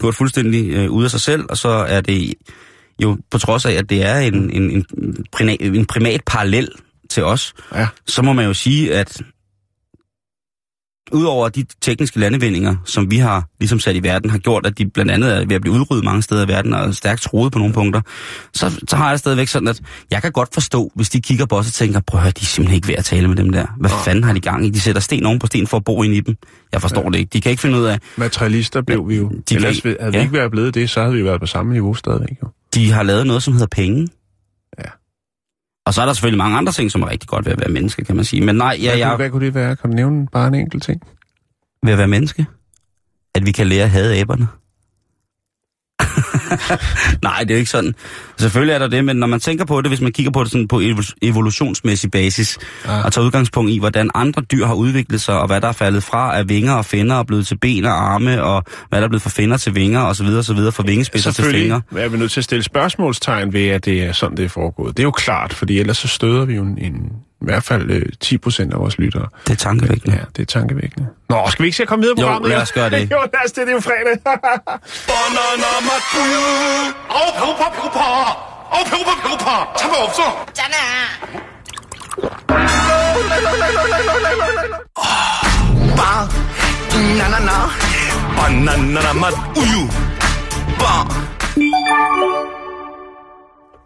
gjort fuldstændig øh, ud af sig selv, og så er det jo på trods af, at det er en, en, en, primat, en primat parallel til os, Ja. så må man jo sige, at udover de tekniske landevindinger, som vi har ligesom sat i verden, har gjort, at de blandt andet er ved at blive udryddet mange steder i verden, og er stærkt troet på nogle punkter, så, så har jeg stadigvæk sådan, at jeg kan godt forstå, hvis de kigger på os og tænker, prøv at høre, de er simpelthen ikke ved at tale med dem der. Hvad fanden har de gang i? De sætter sten oven på sten for at bo ind i dem. Jeg forstår ja. det ikke. De kan ikke finde ud af, Materialister blev vi jo. De Ellers kan- havde vi ja. ikke været blevet det, så havde vi været på samme niveau stadigvæk. Jo. de har lavet noget, som hedder penge. Ja. Og så er der selvfølgelig mange andre ting, som er rigtig godt ved at være menneske, kan man sige. Men nej, Hvad, ja, kunne, jeg, hvad kunne det være? Kan du nævne bare en enkelt ting? ved at være menneske, at vi kan lære at hade aberne. *laughs* Nej, det er jo ikke sådan. Selvfølgelig er der det, men når man tænker på det, hvis man kigger på det sådan på evo- evolutionsmæssig basis, Ah. og tager udgangspunkt i, hvordan andre dyr har udviklet sig, og hvad der er faldet fra af vinger og fænder, og blevet til ben og arme, og hvad der er blevet fra fænder til vinger, og så videre, og så videre, fra vingespidser til fingre. Er vi nødt til at stille spørgsmålstegn ved, at det er sådan, det er foregået. Det er jo klart, fordi ellers så støder vi jo en, en i hvert fald øh, 10% af vores lyttere. Det er tankevækkende. Ja, det er tankevækkende. Nå, skal vi ikke se at komme videre på jo, programmet? Jo, lad os gøre det. jo, lad os det, det er jo fredag. Bare banana, banana mad uju, bare.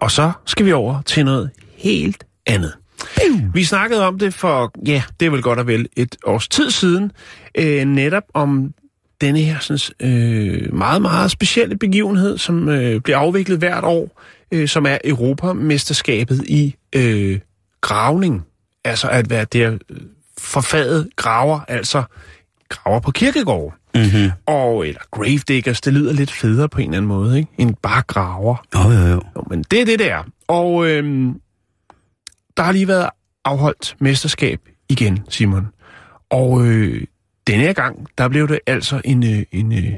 Og så skal vi over til noget helt andet. Vi snakkede om det for, ja, det er vel godt og vel et års tid siden, øh, netop om denne her sådan, øh, meget, meget specielle begivenhed, som øh, bliver afviklet hvert år, øh, som er Europamesterskabet i øh, gravning. Altså at være der øh, forfadet graver, altså graver på kirkegård. Mm-hmm. Og, eller gravediggers, det lyder lidt federe på en eller anden måde, ikke? End bare graver. Jo, jo, jo. Jo, men det er det, der. Og øhm, der har lige været afholdt mesterskab igen, Simon. Og øh, denne her gang, der blev det altså en, øh, en, øh,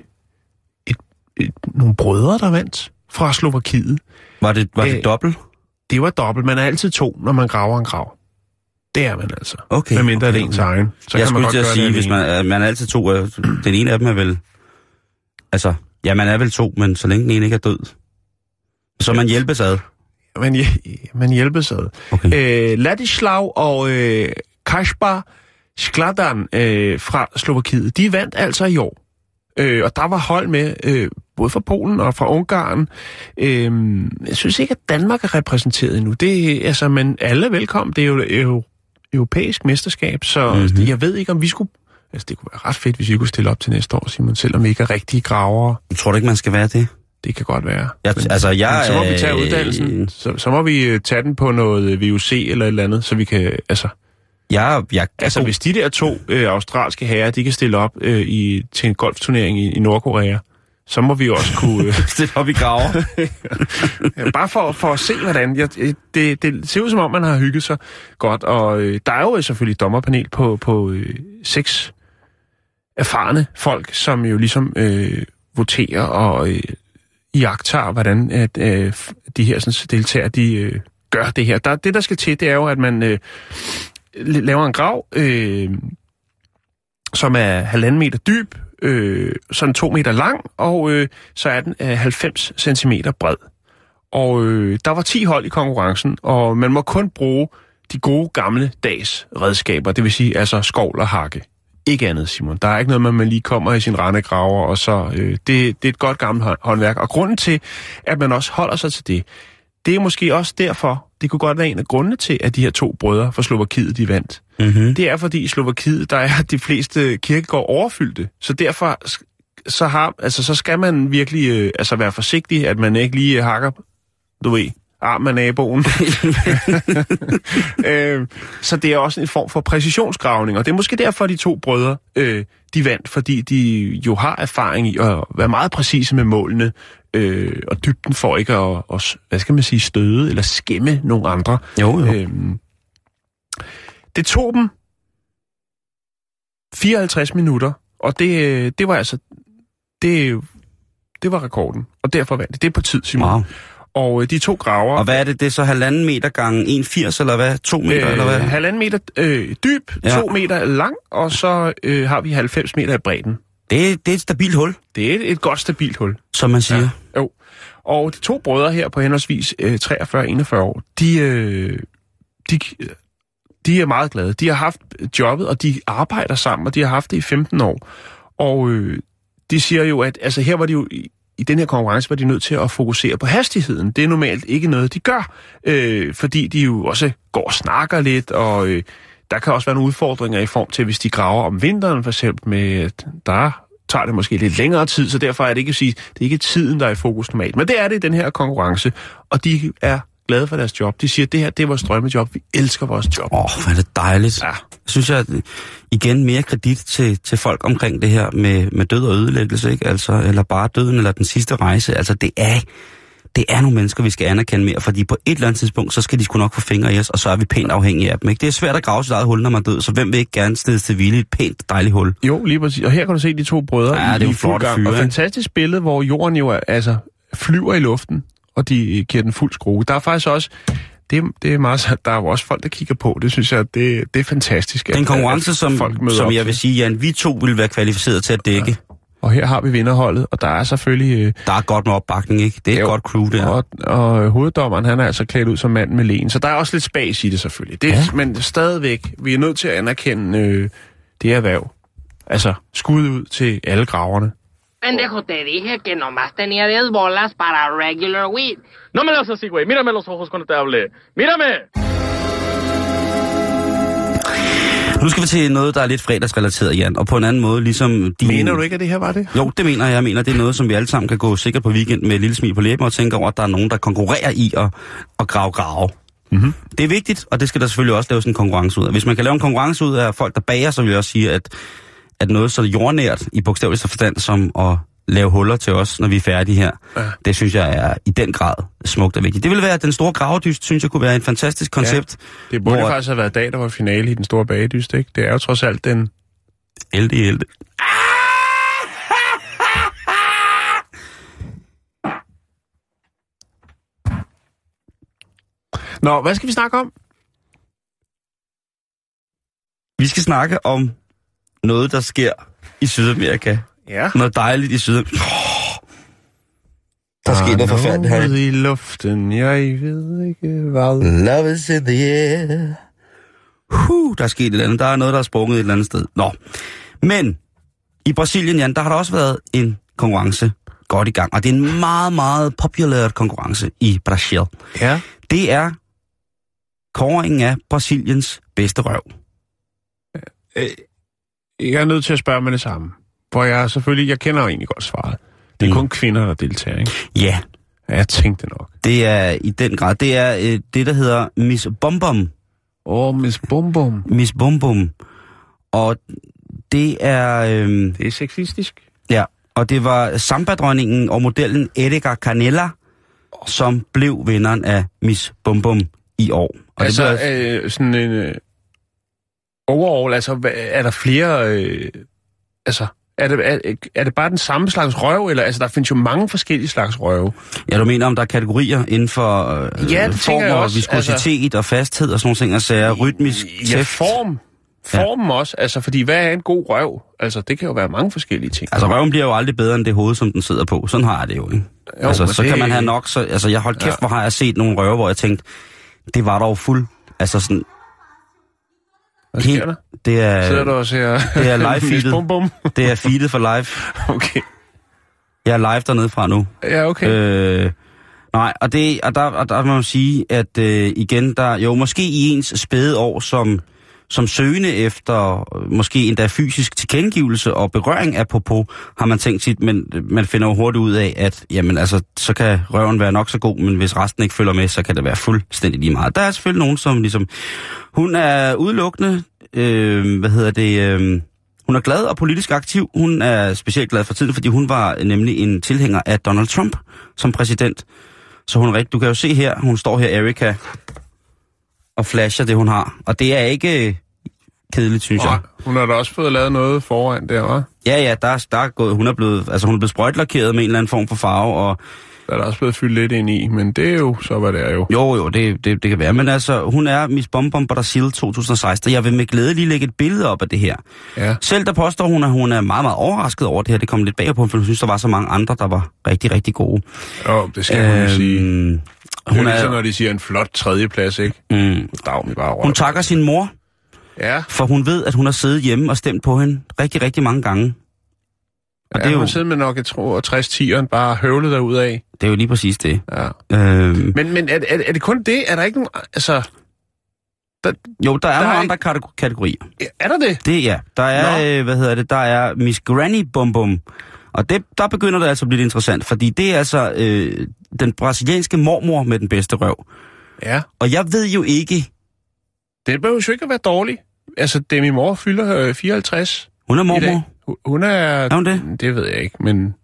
et, et, nogle brødre, der vandt fra Slovakiet. Var det, var Øh, det dobbelt? Det var dobbelt. Man er altid to, når man graver en grav. Det er man altså. Okay, Hvad mindre okay, det er ens okay. egen. Så jeg kan man skulle til at sige, hvis man, er- man er altid to, øh, den ene af dem er vel, altså, ja, man er vel to, men så længe den ene ikke er død, så man hjælpes ad. Man, man hjælpes ad. Okay. Øh, Ladislav og øh, Kaspar Skladan øh, fra Slovakiet, de vandt altså i år. Øh, og der var hold med, øh, både fra Polen og fra Ungarn. Øh, jeg synes ikke, at Danmark er repræsenteret endnu. Det, er- altså, men alle er velkommen. Det er jo et euro, europæisk mesterskab, så Mhm. mm-hmm. jeg ved ikke, om vi skulle... Altså, det kunne være ret fedt, hvis vi kunne stille op til næste år, Simon, selvom vi ikke er rigtige gravere. Jeg tror du ikke, man skal være det? Det kan godt være. Jeg, altså, jeg, Men så må vi tage øh, uddannelsen. Så, så må vi øh, tage den på noget øh, VUC eller et eller andet, så vi kan... Altså, Jeg, jeg, altså hvis de der to øh, australske herrer, de kan stille op øh, i, til en golfturnering i, i Nordkorea, så må vi også kunne... Øh, *laughs* stille op i graver. ja, bare for, for at se, hvordan... Jeg, øh, det, det ser ud som om, man har hygget sig godt, og øh, der er jo selvfølgelig dommerpanel på, på øh, seks... erfarne folk, som jo ligesom øh, voterer og øh, iagtager, hvordan at, øh, de her sådan, deltagere, de øh, gør det her. Der, det, der skal til, det er jo, at man øh, laver en grav, øh, som er halvanden meter dyb, øh, sådan to meter lang, og øh, så er den øh, 90 cm bred. Og øh, der var 10 hold i konkurrencen, og man må kun bruge de gode gamle dags redskaber, det vil sige altså skovl og hakke. Ikke andet, Simon. Der er ikke noget med, at man lige kommer i sin rendegraver, og så... Øh, det, det er et godt gammelt hånd- håndværk. Og grunden til, at man også holder sig til det, det er måske også derfor, det kunne godt være en af grundene til, at de her to brødre fra Slovakiet, de vandt. Mm-hmm. Det er fordi i Slovakiet, der er de fleste kirkegård overfyldte. Så derfor så, har, altså, så skal man virkelig øh, altså være forsigtig, at man ikke lige hakker, du ved, arm af naboen. *laughs* *laughs* øh, så det er også en form for præcisionsgravning, og det er måske derfor, de to brødre, øh, de vandt, fordi de jo har erfaring i at være meget præcise med målene, øh, og dybden for ikke at, at, hvad skal man sige, støde eller skæmme nogle andre. Jo, jo. Øhm, det tog dem 54 minutter, og det, øh, det var altså, det, det var rekorden, og derfor vandt det. Det er på tid, Simon. Wow. Og øh, de to graver, Og hvad er det? Det er så halvanden meter gange 1,80 eller hvad? 2 meter eller hvad? halvanden meter øh, dyb, ja. to meter lang, og så øh, har vi 90 meter i bredden. Det, det er et stabilt hul, Det er et, et godt, stabilt hul. som man siger. Ja. Jo. Og de to brødre her på henholdsvis øh, 43 og 41 år, de, øh, de, de er meget glade. De har haft jobbet, og de arbejder sammen, og de har haft det i 15 år. Og øh, de siger jo, at altså, her var de jo i, den her konkurrence var de nødt til at fokusere på hastigheden. Det er normalt ikke noget, de gør, øh, fordi de jo også går og snakker lidt, og øh, der kan også være nogle udfordringer i form til, hvis de graver om vinteren, for eksempel med, der tager det måske lidt længere tid, så derfor er det ikke at sige, det er ikke tiden, der er i fokus normalt. Men det er det i den her konkurrence, og de er glade for deres job. De siger, det her det er vores drømmejob, vi elsker vores job. Åh, oh, hvor er det dejligt. Ja. Synes jeg, at, igen mere kredit til, til folk omkring det her med, med død og ødelæggelse, ikke? Altså, eller bare døden, eller den sidste rejse. Altså, det er, det er nogle mennesker, vi skal anerkende mere, fordi på et eller andet tidspunkt, så skal de sgu nok få fingre i os, og så er vi pænt afhængige af dem, ikke? Det er svært at grave sit eget hul, når man er død, så hvem vil ikke gerne stedes til hvile i et pænt, dejligt hul? Jo, lige præcis. Og her kan du se de to brødre Ja, i, det er jo i flotte gang. fyre, Og fantastisk billede, hvor jorden jo er, altså, flyver i luften, og de giver den fuld skrue. Der er faktisk også, det, det er meget, der er jo også folk, der kigger på. Det synes jeg, det, det er fantastisk. Er en at- konkurrence, at som, folk som op jeg vil sige, Jan, vi to vil være kvalificeret til at dække. Og her har vi vinderholdet, og der er selvfølgelig... Øh, Der er godt med opbakning, ikke? Det er et jo, godt crew, der. Og, og øh, hoveddommeren, han er altså klædt ud som mand med len, så der er også lidt spas i det selvfølgelig. Det, Ja. ja. Men stadigvæk, vi er nødt til at anerkende øh, det erhverv. Altså, skud ud til alle graverne. Pendejo, te dije que nomás tenía 10 bolas para regular weed. No me lo hagas así, güey. Mírame los ojos cuando te hable. ¡Mírame! Nu skal vi til noget, der er lidt fredagsrelateret, Jan, og på en anden måde, ligesom din... Mener du ikke, at det her var det? Jo, det mener jeg. Jeg mener, det er noget, som vi alle sammen kan gå sikkert på weekend med et lille smil på læben og tænke over, at der er nogen, der konkurrerer i at, at grave grave. Mm-hmm. Det er vigtigt, og det skal der selvfølgelig også laves en konkurrence ud af. Hvis man kan lave en konkurrence ud af folk, der bager, så vil jeg også sige, at, at noget så jordnært i bogstaveligste forstand som at lave huller til os, når vi er færdige her, ja. det synes jeg er i den grad smukt og vigtigt. Det vil være, at den store gravedyst, synes jeg kunne være et fantastisk koncept. Det burde hvor... faktisk have været dag, der var finale i den store bagedyst, ikke? Det er jo trods alt den... Elde i elde. Nå, hvad skal vi snakke om? Vi skal snakke om noget, der sker i Sydamerika. Ja. Noget dejligt i Sydamerika. Oh, der sker noget forfærdeligt her. I luften, jeg ved ikke hvad. Love is in the air. Huh, der er sket et eller andet. Der er noget, der er sprunget et eller andet sted. Nå. Men i Brasilien, Jan, der har der også været en konkurrence godt i gang. Og det er en meget, meget populær konkurrence i Brasil. Ja. Det er kåringen af Brasiliens bedste røv. Jeg er nødt til at spørge med det samme. For jeg selvfølgelig, jeg kender egentlig godt svaret. Det er Mm. kun kvinder, der deltager, ikke? Ja, Ja, jeg tænkte nok. det er i den grad. Det er øh, det, der hedder Miss Bom Bom. Åh, oh, Miss Bum. Miss Bum. Og det er... Øh, Det er sexistisk. ja, og det var samba-dronningen og modellen Edgar Canella, som blev vinderen af Miss Bum i år. Og altså, det blev, øh, sådan en... Overall, altså, er der flere øh, Altså, er det, er, er det bare den samme slags røv, eller altså, der findes jo mange forskellige slags røve. Ja, du mener, om der er kategorier inden for øh, Ja, det form tænker jeg og også, viskositet altså... og fasthed og sådan nogle ting, og sager, rytmisk Ja, tæft. form. Formen ja. også, altså, fordi hvad er en god røv? Altså, det kan jo være mange forskellige ting. Altså, røven bliver jo aldrig bedre end det hoved, som den sidder på. Sådan har jeg det jo, ikke? Jo, altså, så det- kan man have nok, så... Altså, jeg holdt kæft, Ja. hvor har jeg set nogle røver, hvor jeg tænkte, det var dog fuld... Altså sådan... Hvad sker der? Det er, Sidder du og ser... det er live *laughs* feedet. Bum Bum? det er feedet for live. *laughs* Okay. Jeg er live dernede fra nu. Ja, okay. Øh, nej, og, det, og, der, og der må man sige, at øh, igen, der jo måske i ens spæde år som, som søgende efter øh, måske endda fysisk tilkendegivelse og berøring af popo, har man tænkt sit, men øh, man finder jo hurtigt ud af, at jamen, altså, så kan røven være nok så god, men hvis resten ikke følger med, så kan det være fuldstændig lige meget. Der er selvfølgelig nogen, som ligesom... Hun er udelukkende, øh, hvad hedder det... Øh, hun er glad og politisk aktiv. Hun er specielt glad for tiden, fordi hun var nemlig en tilhænger af Donald Trump som præsident. Så hun er rigtig, du kan jo se her, hun står her, Erika, og flasher det, hun har. Og det er ikke øh, kedeligt, synes jeg. Nej, hun har da også fået lavet noget foran der, hva'? Ja, ja, der, er- der er gået, hun er blevet, altså hun er blevet sprøjtlakeret med en eller anden form for farve, og Der er der også blevet fyldt lidt ind i, men det er jo så, hvad det er jo. jo, jo, det, det, det kan være. Men altså, hun er Miss Bombom Brasil 2016. Jeg vil med glæde lige lægge et billede op af det her. Ja. Selv der påstår hun, at hun er meget, meget overrasket over det her. Det kom lidt bag på, for hun synes, der var så mange andre, der var rigtig, rigtig gode. Jo, det skal hun jo sige. Hun hun er ligesom, når de siger en flot tredjeplads, ikke? mm, Dag bare røv. hun takker sin mor, Ja, for hun ved, at hun har siddet hjemme og stemt på hende rigtig, rigtig mange gange. Og ja det, er hun jo, sidder med nok, jeg tror, 60 tieren bare høvlet derud af. det er jo lige præcis det. Ja. Øhm, Men, men er, er, er, det kun det? Er der ikke nogen... Altså, jo, der er Der nogle er andre kategori- kategorier. er der det? Det ja. Der er, øh, hvad hedder det, der er Miss Granny Bum Bum. Og det, der begynder det altså at blive lidt interessant, fordi det er altså øh, den brasilianske mormor med den bedste røv. Ja. Og jeg ved jo ikke, Det behøver jo ikke at være dårligt. Altså, Demi Moore fylder øh, 54 hun er mormor. Hun- er... Er hun det? Det ved jeg ikke, men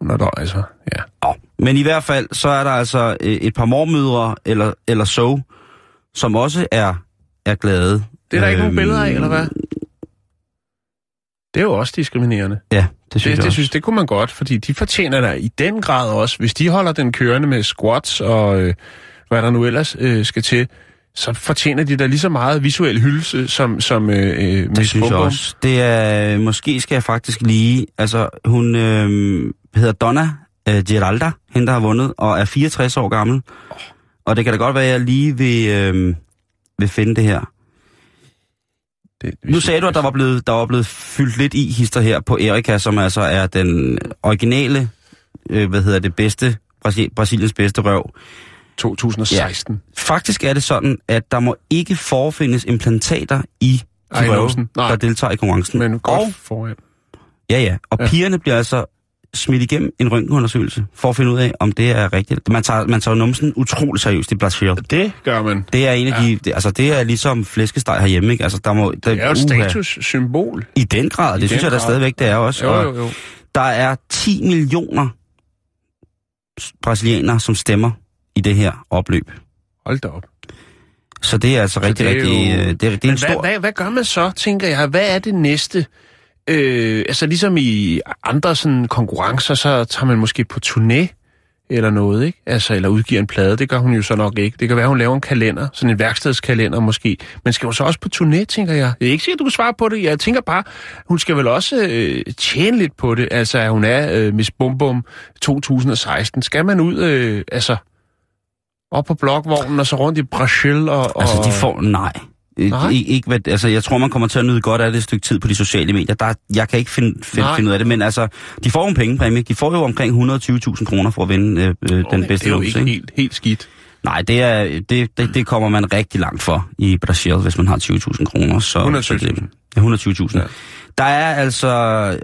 hun er dog altså, ja. Oh. Men i hvert fald, så er der altså øh, et par mormødre eller, eller så, som også er, er glade. Det er der ikke nogen Øhm, billeder af, eller hvad? Det er jo også diskriminerende. Ja, det synes Det, jeg det, synes, det kunne man godt, fordi de fortjener der i den grad også. Hvis de holder den kørende med squats og øh, hvad der nu ellers øh, skal til, så fortjener de da lige så meget visuel hyldelse som, som øh, øh, Det Miss synes jeg også. Det er, måske skal jeg faktisk lige, altså hun øh, hedder Donna øh, Geralda, hende der har vundet, og er 64 år gammel. Og det kan da godt være, at jeg lige vil, øh, vil finde det her. Det, Nu sagde du, at der var blevet, der var blevet fyldt lidt i hister her på Erika, som altså er den originale, øh, hvad hedder det, bedste, Brasil, Brasiliens bedste røv. 2016. Faktisk er det sådan, at der må ikke forefindes implantater i Ej, de røve, Låsen. Nej. der deltager i konkurrencen. Men godt og, foran. ja, ja, og Ja. ja. pigerne bliver altså smidt igennem en røntgenundersøgelse, for at finde ud af, om det er rigtigt. Man tager, man tager numsen utrolig seriøst i Brasil. Det gør man. Det er en af Ja. de, det, altså det er ligesom flæskesteg herhjemme, ikke? Altså der må, der, Det er jo et statussymbol. I den grad, I det synes den jeg da stadigvæk, det er også. Jo, jo, jo. Der er 10 millioner brasilianere, som stemmer i det her opløb. Hold da op. Så det er altså rigtig, det er rigtig... jo- øh, Det, er, det er Men en hvad, hvad, hvad gør man så, tænker jeg? Hvad er det næste? Øh, altså ligesom i andre sådan konkurrencer, så tager man måske på turné eller noget, ikke? Altså, eller udgiver en plade. Det gør hun jo så nok ikke. Det kan være, hun laver en kalender, sådan en værkstedskalender måske. Men skal hun så også på turné, tænker jeg? Jeg er ikke sikker, du kan svare på det. Jeg tænker bare, hun skal vel også øh, tjene lidt på det. Altså, at hun er øh, Miss Bum Bum 2016. Skal man ud, øh, altså, op på blokvognen og så rundt i Brasil og... og Altså, de får... Nej. Nej? Ikke, ikke, hvad, altså, jeg tror, man kommer til at nyde godt af det et stykke tid på de sociale medier. Der, er- jeg kan ikke finde, finde, Nej. finde ud af det, men altså, de får jo en pengepræmie. De får jo omkring 120.000 kroner for at vinde øh, øh, den Okay, bedste Det er jo ikke helt, helt skidt. Nej, det, er, det, det, det kommer man rigtig langt for i Brasil, hvis man har 20.000 kroner. Så, 120.000. så det- Ja, 120.000. Ja. Der er altså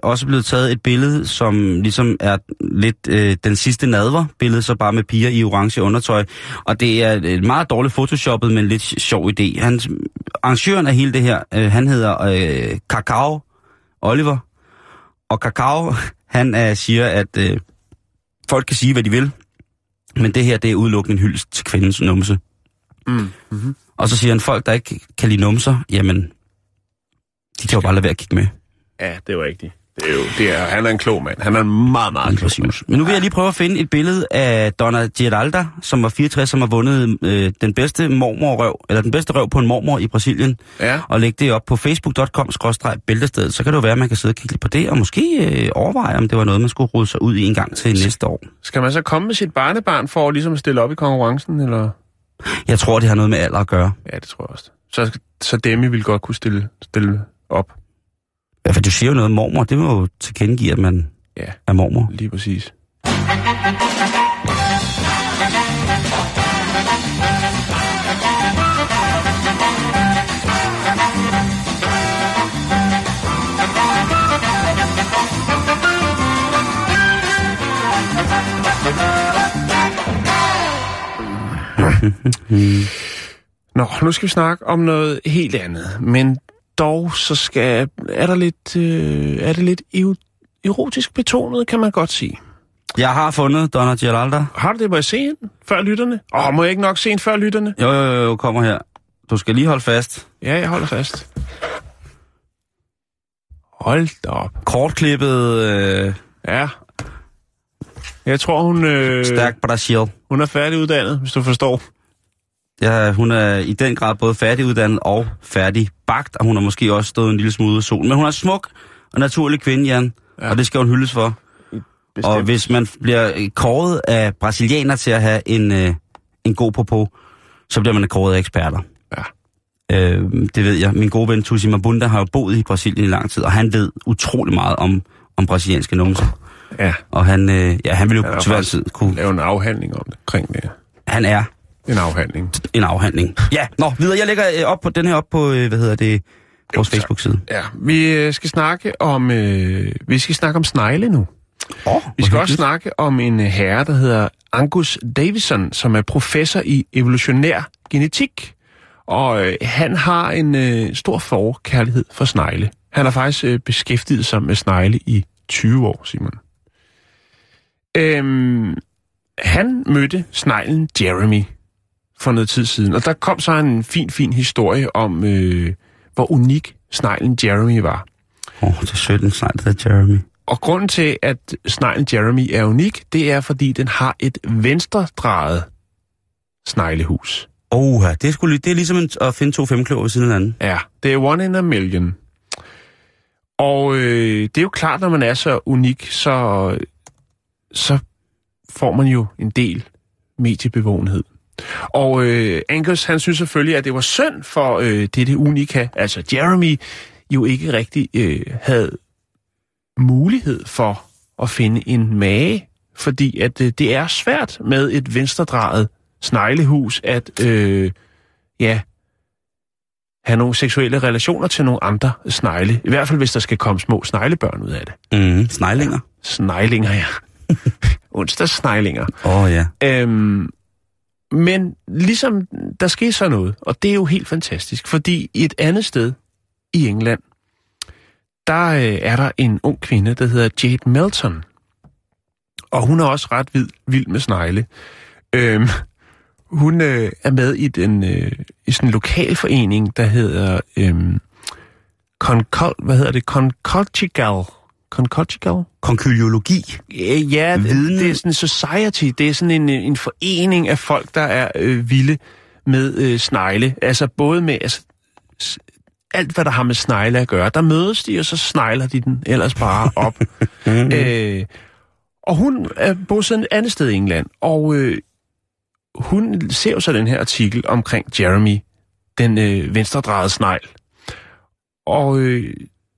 også blevet taget et billede, som ligesom er lidt øh, den sidste nadver-billede, så bare med piger i orange undertøj. Og det er et meget dårligt photoshoppet, men lidt sjov idé. Hans, arrangøren af hele det her, øh, han hedder øh, Kakao Oliver. Og Kakao, *laughs* han øh, siger, at øh, folk kan sige, hvad de vil, men det her, det er udelukkende en hyldest til kvindens numse. Mm. Mm-hmm. Og så siger han, folk, der ikke kan lide numser, jamen, de kan jo bare lade være at kigge med. Ja, det var rigtigt. Det er jo, det er, han er en klog mand. Han er en meget, meget klog mand. Men nu vil jeg lige prøve at finde et billede af Donna Geralda, som var 64, som har vundet øh, den bedste mormorrøv, eller den bedste røv på en mormor i Brasilien, Ja. og lægge det op på facebook.com-bæltestedet. Så kan det jo være, at man kan sidde og kigge lidt på det, og måske øh, overveje, om det var noget, man skulle rode sig ud i en gang til næste år. Skal man så komme med sit barnebarn for at ligesom stille op i konkurrencen, eller? Jeg tror, det har noget med alder at gøre. Ja, det tror jeg også. Så, så Demi vil godt kunne stille, stille op. Ja, for du siger jo noget om mormor, det må jo tilkendegive, at man Ja, er mormor. lige præcis. *laughs* Nå, nu skal vi snakke om noget helt andet. Men dog så skal, er, der lidt, øh, er det lidt erotisk betonet, kan man godt sige. Jeg har fundet Donna Geralda. Har du det, må jeg se den før lytterne? Åh, må jeg ikke nok se den før lytterne? Jo, jo, jo, jo, kommer her. Du skal lige holde fast. Ja, jeg holder fast. Hold da op. Kortklippet, øh, Ja. Jeg tror, hun, øh, stærk Brasil. hun er færdiguddannet, hvis du forstår. Ja, hun er i den grad både færdiguddannet og færdigbagt, og hun har måske også stået en lille smule ud af solen. Men hun er smuk og naturlig kvinde, Jan, ja. Og det skal hun hyldes for. Bestemt. Og hvis man bliver kåret af brasilianer til at have en, øh, en god popo, så bliver man kåret af eksperter. Ja. Øh, det ved jeg. Min gode ven Tusi Mabunda har jo boet i Brasilien i lang tid, og han ved utrolig meget om, om brasilianske numser. Ja, Og han, øh, ja, han vil jo Ja, til hver tid kunne... lave en afhandling om det, omkring det. Han er En afhandling. en afhandling. Ja, nå, videre. Jeg lægger øh, op på den her op på, øh, hvad hedder det, vores Facebook-side. Ja, vi øh, skal snakke om, øh, vi skal snakke om snegle nu. Oh, Vi skal også snakke om en herre, der hedder Angus Davison, som er professor i evolutionær genetik. Og øh, han har en øh, stor forkærlighed for snegle. Han har faktisk øh, beskæftiget sig med snegle i 20 år, Simon. Øhm, han mødte sneglen Jeremy for noget tid siden, og der kom så en fin, fin historie om, øh, hvor unik sneglen Jeremy var. Åh, oh, det er sødt, en snegl, der hedder Jeremy. Og grunden til, at sneglen Jeremy er unik, det er, fordi den har et venstredrejet sneglehus. Åh, det, er sgu, li- det er ligesom en, at finde to femkløver ved siden af hinanden. Ja, det er one in a million. Og øh, det er jo klart, når man er så unik, så, så får man jo en del mediebevågenhed. Og øh, Angus, han synes selvfølgelig, at det var synd for øh, dette unika, altså Jeremy, jo ikke rigtig øh, havde mulighed for at finde en mage, fordi at øh, det er svært med et venstredrejet sneglehus at øh, ja, have nogle seksuelle relationer til nogle andre snegle. I hvert fald, hvis der skal komme små sneglebørn ud af det. Mm, sneglinger. Sneglinger, ja. *laughs* Onsdagssneglinger. Åh, oh, ja. Øhm, men ligesom, der sker så noget, og det er jo helt fantastisk, fordi et andet sted i England, der øh, er der en ung kvinde, der hedder Jade Melton. Og hun er også ret vild, vild med snegle. Øhm, hun øh, er med i, den, øh, i sådan en lokalforening, der hedder øhm, Concol, hvad hedder det? Concolchigal. Concolchigal? Konkyliologi. Øh, Ja, det, Viden- det er sådan en society, det er sådan en, en forening af folk, der er øh, vilde med øh, snegle. Altså både med altså, alt, hvad der har med snegle at gøre. Der mødes de, og så snegler de den ellers bare op. *laughs* øh, og hun er bosiddende et andet sted i England, og øh, hun ser jo så den her artikel omkring Jeremy, den øh, venstredrejede snegl. Og øh,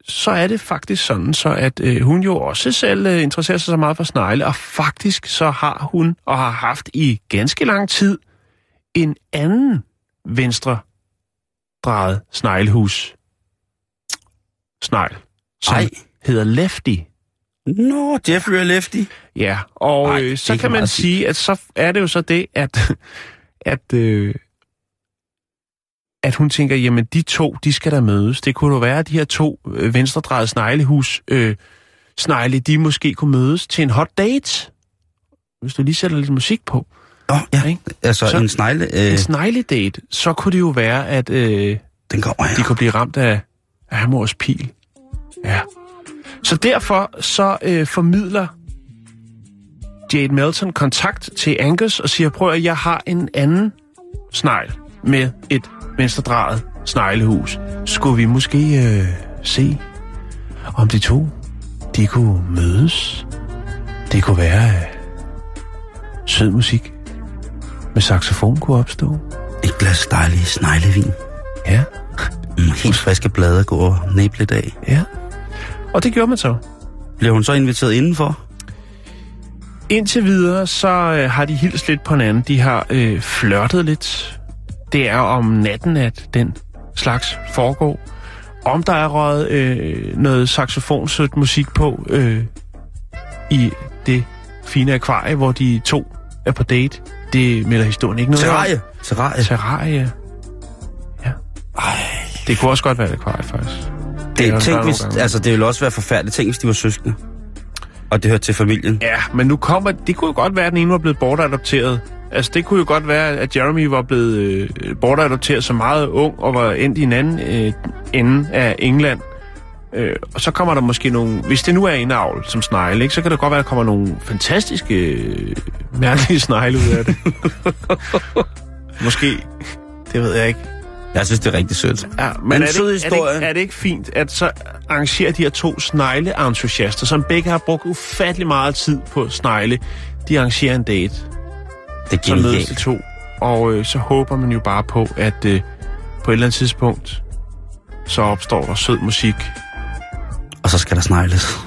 så er det faktisk sådan, så at øh, hun jo også selv øh, interesserer sig så meget for snegle, og faktisk så har hun og har haft i ganske lang tid en anden venstre drejet sneglehus snegl, som Ej. hedder Lefty. Nå, Jeffrey og Lefty. Ja, og Ej, øh, så er kan man sige, at så er det jo så det, at, at, øh, at hun tænker, jamen de to, de skal der mødes. Det kunne jo være, at de her to øh, venstredrejede sneglehus øh, snegle, de måske kunne mødes til en hot date. Hvis du lige sætter lidt musik på. Nå, ja. Ikke? Altså, Så- en snegle, En øh, snegledate, så kunne det jo være, at øh, den kommer her. de kunne blive ramt af, af Amors pil. Ja. Så derfor så øh, formidler Jade Melton kontakt til Angus og siger, prøv at jeg har en anden snegl med et venstredrejet sneglehus. Skulle vi måske øh, se, om de to, de kunne mødes? Det kunne være, at sød musik med saxofon kunne opstå. Et glas dejlig sneglevin. Ja, *laughs* Mm, helt friske blade at gå og næble lidt af. ja. Og det gjorde man så. Bliver hun så inviteret indenfor? Indtil videre, så øh, har de hilst lidt på hinanden. De har øh, flørtet lidt. Det er om natten, at den slags foregår. Om der er røget øh, noget saxofonsødt musik på øh, i det fine akvarie, hvor de to er på date, det melder historien ikke noget om. Terrarie. Terrarie. Terrarie. Ja. Ej, Det kunne også godt være et akvarie, faktisk. det, er der tænk, hvis, altså, det ville også være forfærdeligt. Tænk, hvis de var søskende. Og det hørte til familien. Ja, men nu kommer... Det kunne jo godt være, at den ene var blevet bortadopteret. Altså, det kunne jo godt være, at Jeremy var blevet øh, bortadopteret så meget ung, og var endt i en anden øh, ende af England. Øh, og så kommer der måske nogle... Hvis det nu er en avl som snegle, ikke, så kan det godt være, at der kommer nogle fantastiske, øh, mærkelige snegle ud af det. *laughs* måske. Det ved jeg ikke. Jeg synes, det er rigtig sødt. Ja, men En er, det, er, det, historie. ikke- er det ikke fint, at så arrangerer de her to snegle-entusiaster, som begge har brugt ufattelig meget tid på snegle, de arrangerer en date, Det så mødes de to. Og øh, så håber man jo bare på, at øh, på et eller andet tidspunkt, så opstår der sød musik. Og så skal der snegles.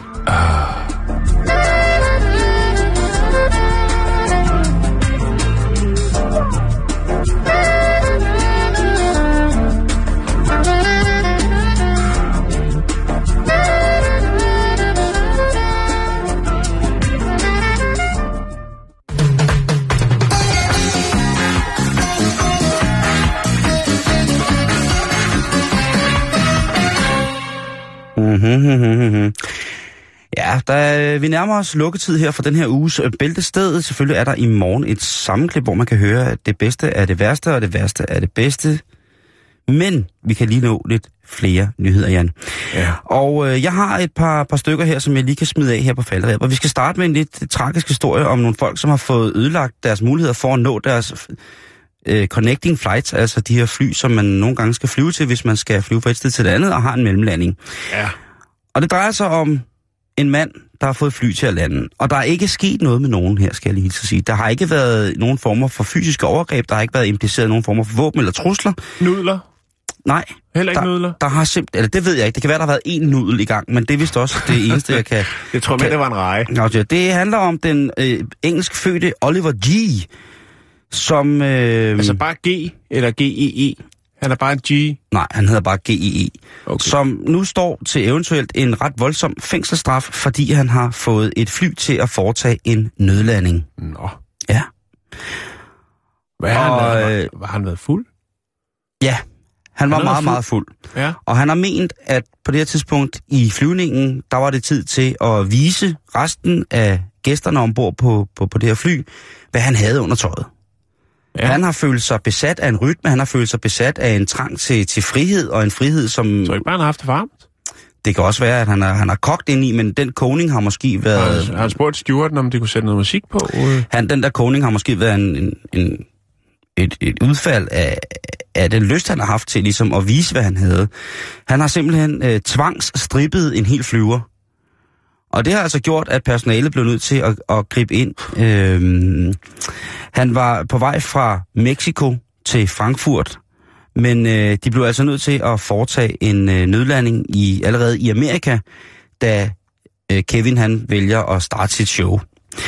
Mhm. *laughs* Ja, der, vi nærmer os lukketid her for den her uges øh, bæltested. Selvfølgelig er der i morgen et sammenklip, hvor man kan høre, at det bedste er det værste, og det værste er det bedste. Men vi kan lige nå lidt flere nyheder, Jan. Ja. Og øh, jeg har et par, par stykker her, som jeg lige kan smide af her på falderæbet. Og vi skal starte med en lidt tragisk historie om nogle folk, som har fået ødelagt deres muligheder for at nå deres øh, connecting flights, altså de her fly, som man nogle gange skal flyve til, hvis man skal flyve fra et sted til det andet og har en mellemlanding. Ja. Og det drejer sig om en mand, der har fået fly til at lande. Og der er ikke sket noget med nogen her, skal jeg lige hilse sige. Der har ikke været nogen former for fysiske overgreb, der har ikke været impliceret nogen former for våben eller trusler. Nudler? Nej, Heller ikke der, nudler? der har simpelthen, eller det ved jeg ikke, det kan være, der har været en nudel i gang, men det er vist også det *laughs* eneste, jeg kan... Jeg tror mere, det var en reje. Nå, det handler om den øh, engelsk fødte Oliver G., som... Øh, Altså bare G eller G-E-E. Han er bare en G. Nej, han hedder bare GEE. Okay. Som nu står til eventuelt en ret voldsom fængselsstraf, fordi han har fået et fly til at foretage en nødlanding. Nå. Ja. Hvad har Og, han været? øh, Var, var han været fuld? Ja, han var Han meget, fuld. meget fuld. Ja. Og han har ment, at på det her tidspunkt i flyvningen, der var det tid til at vise resten af gæsterne ombord på, på, på det her fly, hvad han havde under tøjet. Ja. Han har følt sig besat af en rytme, han har følt sig besat af en trang til, til frihed, og en frihed, som... Så ikke bare han har haft det varmt? Det kan også være, at han har, han har kogt ind i, men den koning har måske været... han, har han spurgt stewarden, om de kunne sætte noget musik på? Han, den der koning har måske været en, en, en, et, et udfald af, af den lyst, han har haft til ligesom at vise, hvad han havde. Han har simpelthen øh, tvangsstrippet en hel flyver. Og det har altså gjort, at personalet blev nødt til at, at gribe ind. Øhm, han var på vej fra Mexico til Frankfurt, men øh, de blev altså nødt til at foretage en øh, nødlanding i allerede i Amerika, da øh, Kevin han vælger at starte sit show.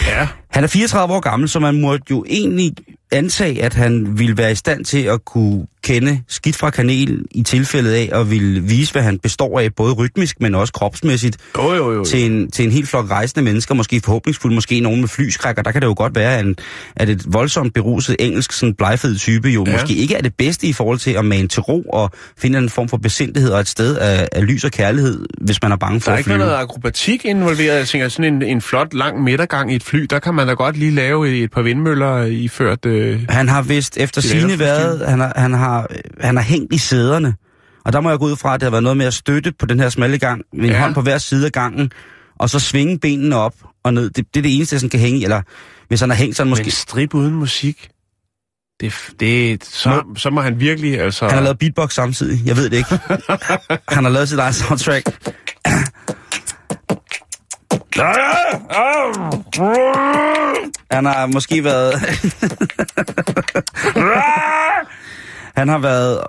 ja. Han er 34 år gammel, så man måtte jo egentlig antage, at han ville være i stand til at kunne kende skidt fra kanel i tilfældet af at ville vise, hvad han består af, både rytmisk, men også kropsmæssigt, Jo, jo, jo. til en, til en helt flok rejsende mennesker, måske forhåbningsfuldt, måske nogen med flyskrækker. Der kan det jo godt være, at, en, at et voldsomt beruset engelsk, sådan blegfed type, jo Ja. måske ikke er det bedste i forhold til at mane til ro og finde en form for besindighed og et sted af, af lys og kærlighed, hvis man er bange for Der er at ikke flyve. noget akrobatik involveret. Jeg tænker, sådan en, en flot, lang midtergang i et fly, der kan man da godt lige lave et par vindmøller iført... Øh, Han har vist efter er sine været, han har, han, har, han har hængt i sæderne Og der må jeg gå ud fra, at det har været noget med at støtte på den her smalle gang, med en Ja. hånd på hver side af gangen, og så svinge benene op og ned. Det, det er det eneste, sådan kan hænge i, eller hvis han har hængt sådan måske... Men strip uden musik, det, det, så, så må han virkelig, altså... Han har lavet beatbox samtidig, jeg ved det ikke. *laughs* han har lavet sit eget soundtrack. Han har måske været... han har været...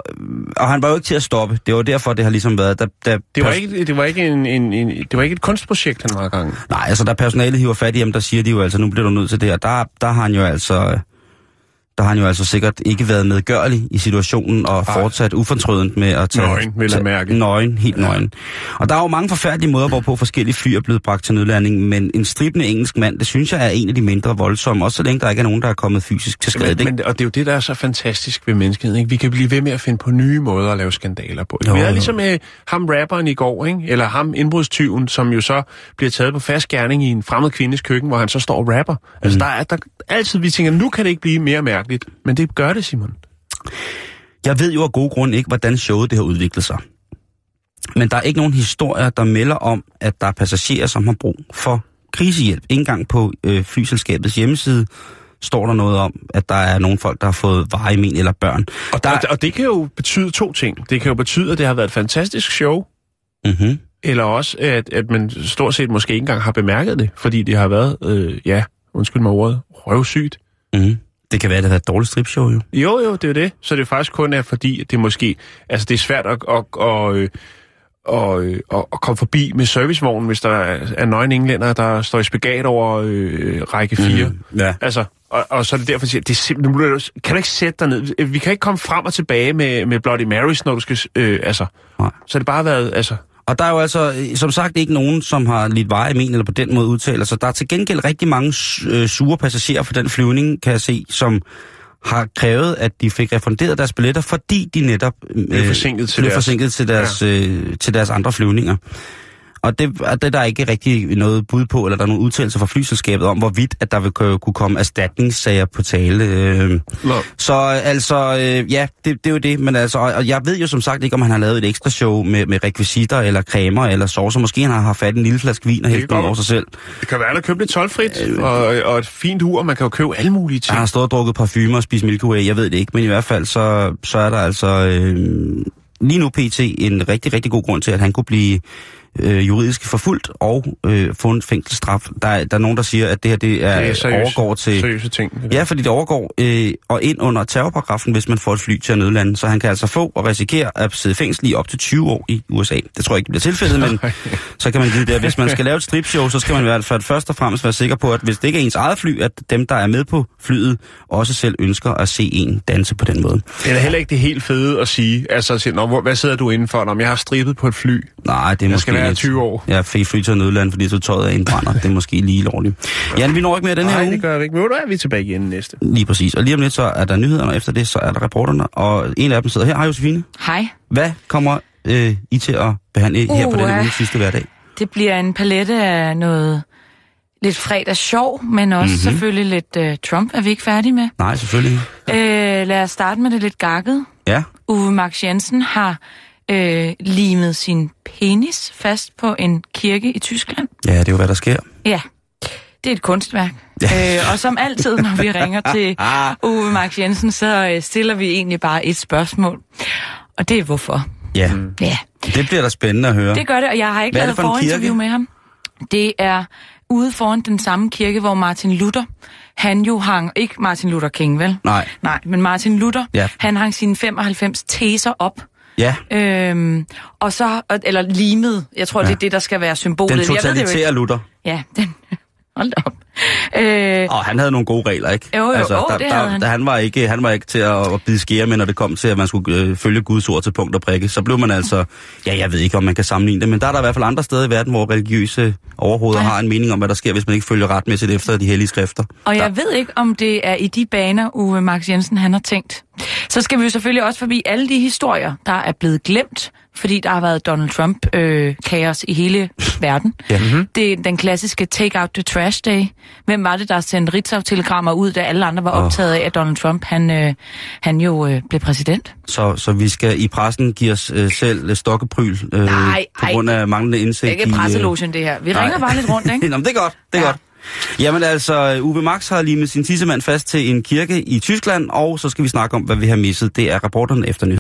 Og han var jo ikke til at stoppe. Det var derfor, det har ligesom været... Da, da Det var ikke, det var ikke, en, en, en, det var ikke et kunstprojekt, han var i gang. Nej, altså da personalet hiver fat i ham, der siger de jo altså, nu bliver du nødt til det, og der, der har han jo altså... Der har han jo altså sikkert ikke været medgørlig i situationen og Ej. fortsat ufortrødent med at tage... Nøgen, vil jeg mærke. Nøgen, helt ja. nøgen. Og der er jo mange forfærdelige måder, hvorpå forskellige fly er blevet bragt til nødlanding, men en stribende engelsk mand, det synes jeg er en af de mindre voldsomme, også så længe der ikke er nogen, der er kommet fysisk til skade. Men, Men, men, og det er jo det, der er så fantastisk ved menneskeheden. Ikke? Vi kan blive ved med at finde på nye måder at lave skandaler på. Jo, Vi er ligesom øh, ham rapperen i går, ikke? eller ham indbrudstyven, som jo så bliver taget på fast gerning i en fremmed kvindes køkken, hvor han så står og rapper. Altså Mm. der er der, altid, vi tænker, nu kan det ikke blive mere mærkeligt. Men det gør det, Simon. Jeg ved jo af gode grunde ikke, hvordan showet det har udviklet sig. Men der er ikke nogen historier, der melder om, at der er passagerer, som har brug for krisehjælp. Ikke engang på øh, flyselskabets hjemmeside står der noget om, at der er nogle folk, der har fået veje men eller børn. Og, Der- der... og, og det kan jo betyde to ting. Det kan jo betyde, at det har været et fantastisk show, Mm-hmm. eller også, at, at man stort set måske ikke engang har bemærket det, fordi det har været, øh, ja, undskyld mig ordet, røvsygt. Mm-hmm. Det kan være, at det har været et dårligt stripshow, jo. Jo, jo, det er det. Så det faktisk kun er fordi, at det måske... Altså, det er svært at, at, at, at, øh, at, at komme forbi med servicevognen, hvis der er, er nøgne englænder, der står i spagat over øh, række 4. Mm. Ja. Altså, og, og så er det derfor, siger, det er simpelthen... Kan du ikke sætte dig ned? Vi kan ikke komme frem og tilbage med, med Bloody Marys, når du skal... Øh, altså, Nej. så har det bare været... Altså, Og der er jo altså, øh, som sagt, ikke nogen, som har lidt veje men eller på den måde udtaler sig. Der er til gengæld rigtig mange øh, sure passagerer for den flyvning, kan jeg se, som har krævet, at de fik refunderet deres billetter, fordi de netop øh, Blev forsinket til blev deres- forsinket til deres, ja. øh, til deres andre flyvninger. Og det, og det er der ikke rigtig noget bud på, eller der er nogen udtalelser fra flyselskabet om, hvorvidt at der vil kunne komme erstatningssager på tale. Øh. Så øh, altså, øh, ja, det, det er jo det. Men altså, og, og jeg ved jo som sagt ikke, om han har lavet et ekstra show med, med rekvisitter, eller cremer, eller saucer. Måske han har haft fat en lille flaske vin og hældt over sig selv. det kan være, at købt lidt tolvfrit, og, og et fint ur, man kan jo købe alle mulige ting. Han har stået og drukket parfumer og spist Milky Way, jeg ved det ikke. Men i hvert fald, så, så er der altså øh, lige nu pt. en rigtig, rigtig god grund til, at han kunne blive øh, juridisk forfulgt og øh, få en fængselsstraf. Der, er- der er nogen, der siger, at det her det er, det er seriøse, overgår til... seriøse ting. det der. Ja, fordi det overgår øh, og ind under terrorparagrafen, hvis man får et fly til at nødlande. Så han kan altså få og risikere at sidde fængsel i op til 20 år i USA. Det tror jeg ikke bliver tilfældet, men *laughs* så kan man vide det. at Hvis man skal lave et stripshow, så skal man i hvert fald først og fremmest være sikker på, at hvis det ikke er ens eget fly, at dem, der er med på flyet, også selv ønsker at se en danse på den måde. Det er heller ikke det helt fede at sige. Altså, at sige, Nå, hvor, hvad sidder du indenfor? Nå, jeg har stribet på et fly. Nej, det er måske være lidt- 20 år. Ja, fik fly til at nødlande, fordi så tøjet er indbrænder. det er måske lige lovligt. Jan, vi når ikke mere den her Nej, uge. det gør vi ikke. Men ved du hvad, vi er tilbage igen næste. Lige præcis. Og lige om lidt, så er der nyhederne, og efter det, så er der reporterne. Og en af dem sidder her. Hej Josefine. Hej. Hvad kommer øh, I til at behandle her på Uh, denne ja. uge sidste hverdag? Det bliver en palette af noget lidt fredags sjov, men også Mhm. mm-hmm. selvfølgelig lidt uh, Trump er vi ikke færdige med. Nej, selvfølgelig. Uh, lad os starte med det lidt gakket. Ja. Uwe Max Jensen har øh, limet sin penis fast på en kirke i Tyskland. Ja, det er jo, hvad der sker. Ja, det er et kunstværk. Ja. Øh, og som altid, når vi ringer til *laughs* Uwe Max Jensen, så øh, stiller vi egentlig bare et spørgsmål. Og det er hvorfor. Ja, Ja, det bliver da spændende at høre. det gør det, og jeg har ikke lavet for forinterview kirke? med ham. Det er ude foran den samme kirke, hvor Martin Luther, han jo hang, ikke Martin Luther King, vel? Nej. Nej, men Martin Luther, Ja. han hang sine 95 teser op. Ja, Øhm, og så, eller limet, jeg tror, ja. det er det, der skal være symbolet. den Jeg ved det jo ikke. totalitære Luther. Ja, den. Hold op. Øh, Og han havde nogle gode regler, ikke? Altså, Jo, jo, jo, der, det der, han. Der, han, var ikke, han var ikke til at, at bide skære med, når det kom til, at man skulle øh, følge Guds ord til punkt og prikke. Så blev man altså... Ja, jeg ved ikke, om man kan sammenligne det, men der er der i hvert fald andre steder i verden, hvor religiøse overhoveder Ja. har en mening om, hvad der sker, hvis man ikke følger retmæssigt efter de hellige skrifter. og Der- jeg ved ikke, om det er i de baner, Uwe Max Jensen han har tænkt. Så skal vi jo selvfølgelig også forbi alle de historier, der er blevet glemt, fordi der har været Donald Trump-kaos i hele verden. *laughs* Ja. Mm-hmm. Det er den klassiske Take Out the Trash Day. Hvem var det, der sendte Ritzau-telegrammer ud, da alle andre var optaget af, at Donald Trump han, øh, han jo øh, blev præsident? Så, så vi skal i pressen give os øh, selv øh, stokkepryl øh, Nej, på grund af manglende Det indsigt er ikke øh, presselogen, det her. Vi nej. ringer bare lidt rundt, ikke? *laughs* Nå, det er godt, det er Ja. godt. Jamen altså, Uwe Max har lige med sin tissemand fast til en kirke i Tyskland, og så skal vi snakke om, hvad vi har misset. Det er rapporterne efter nyhed.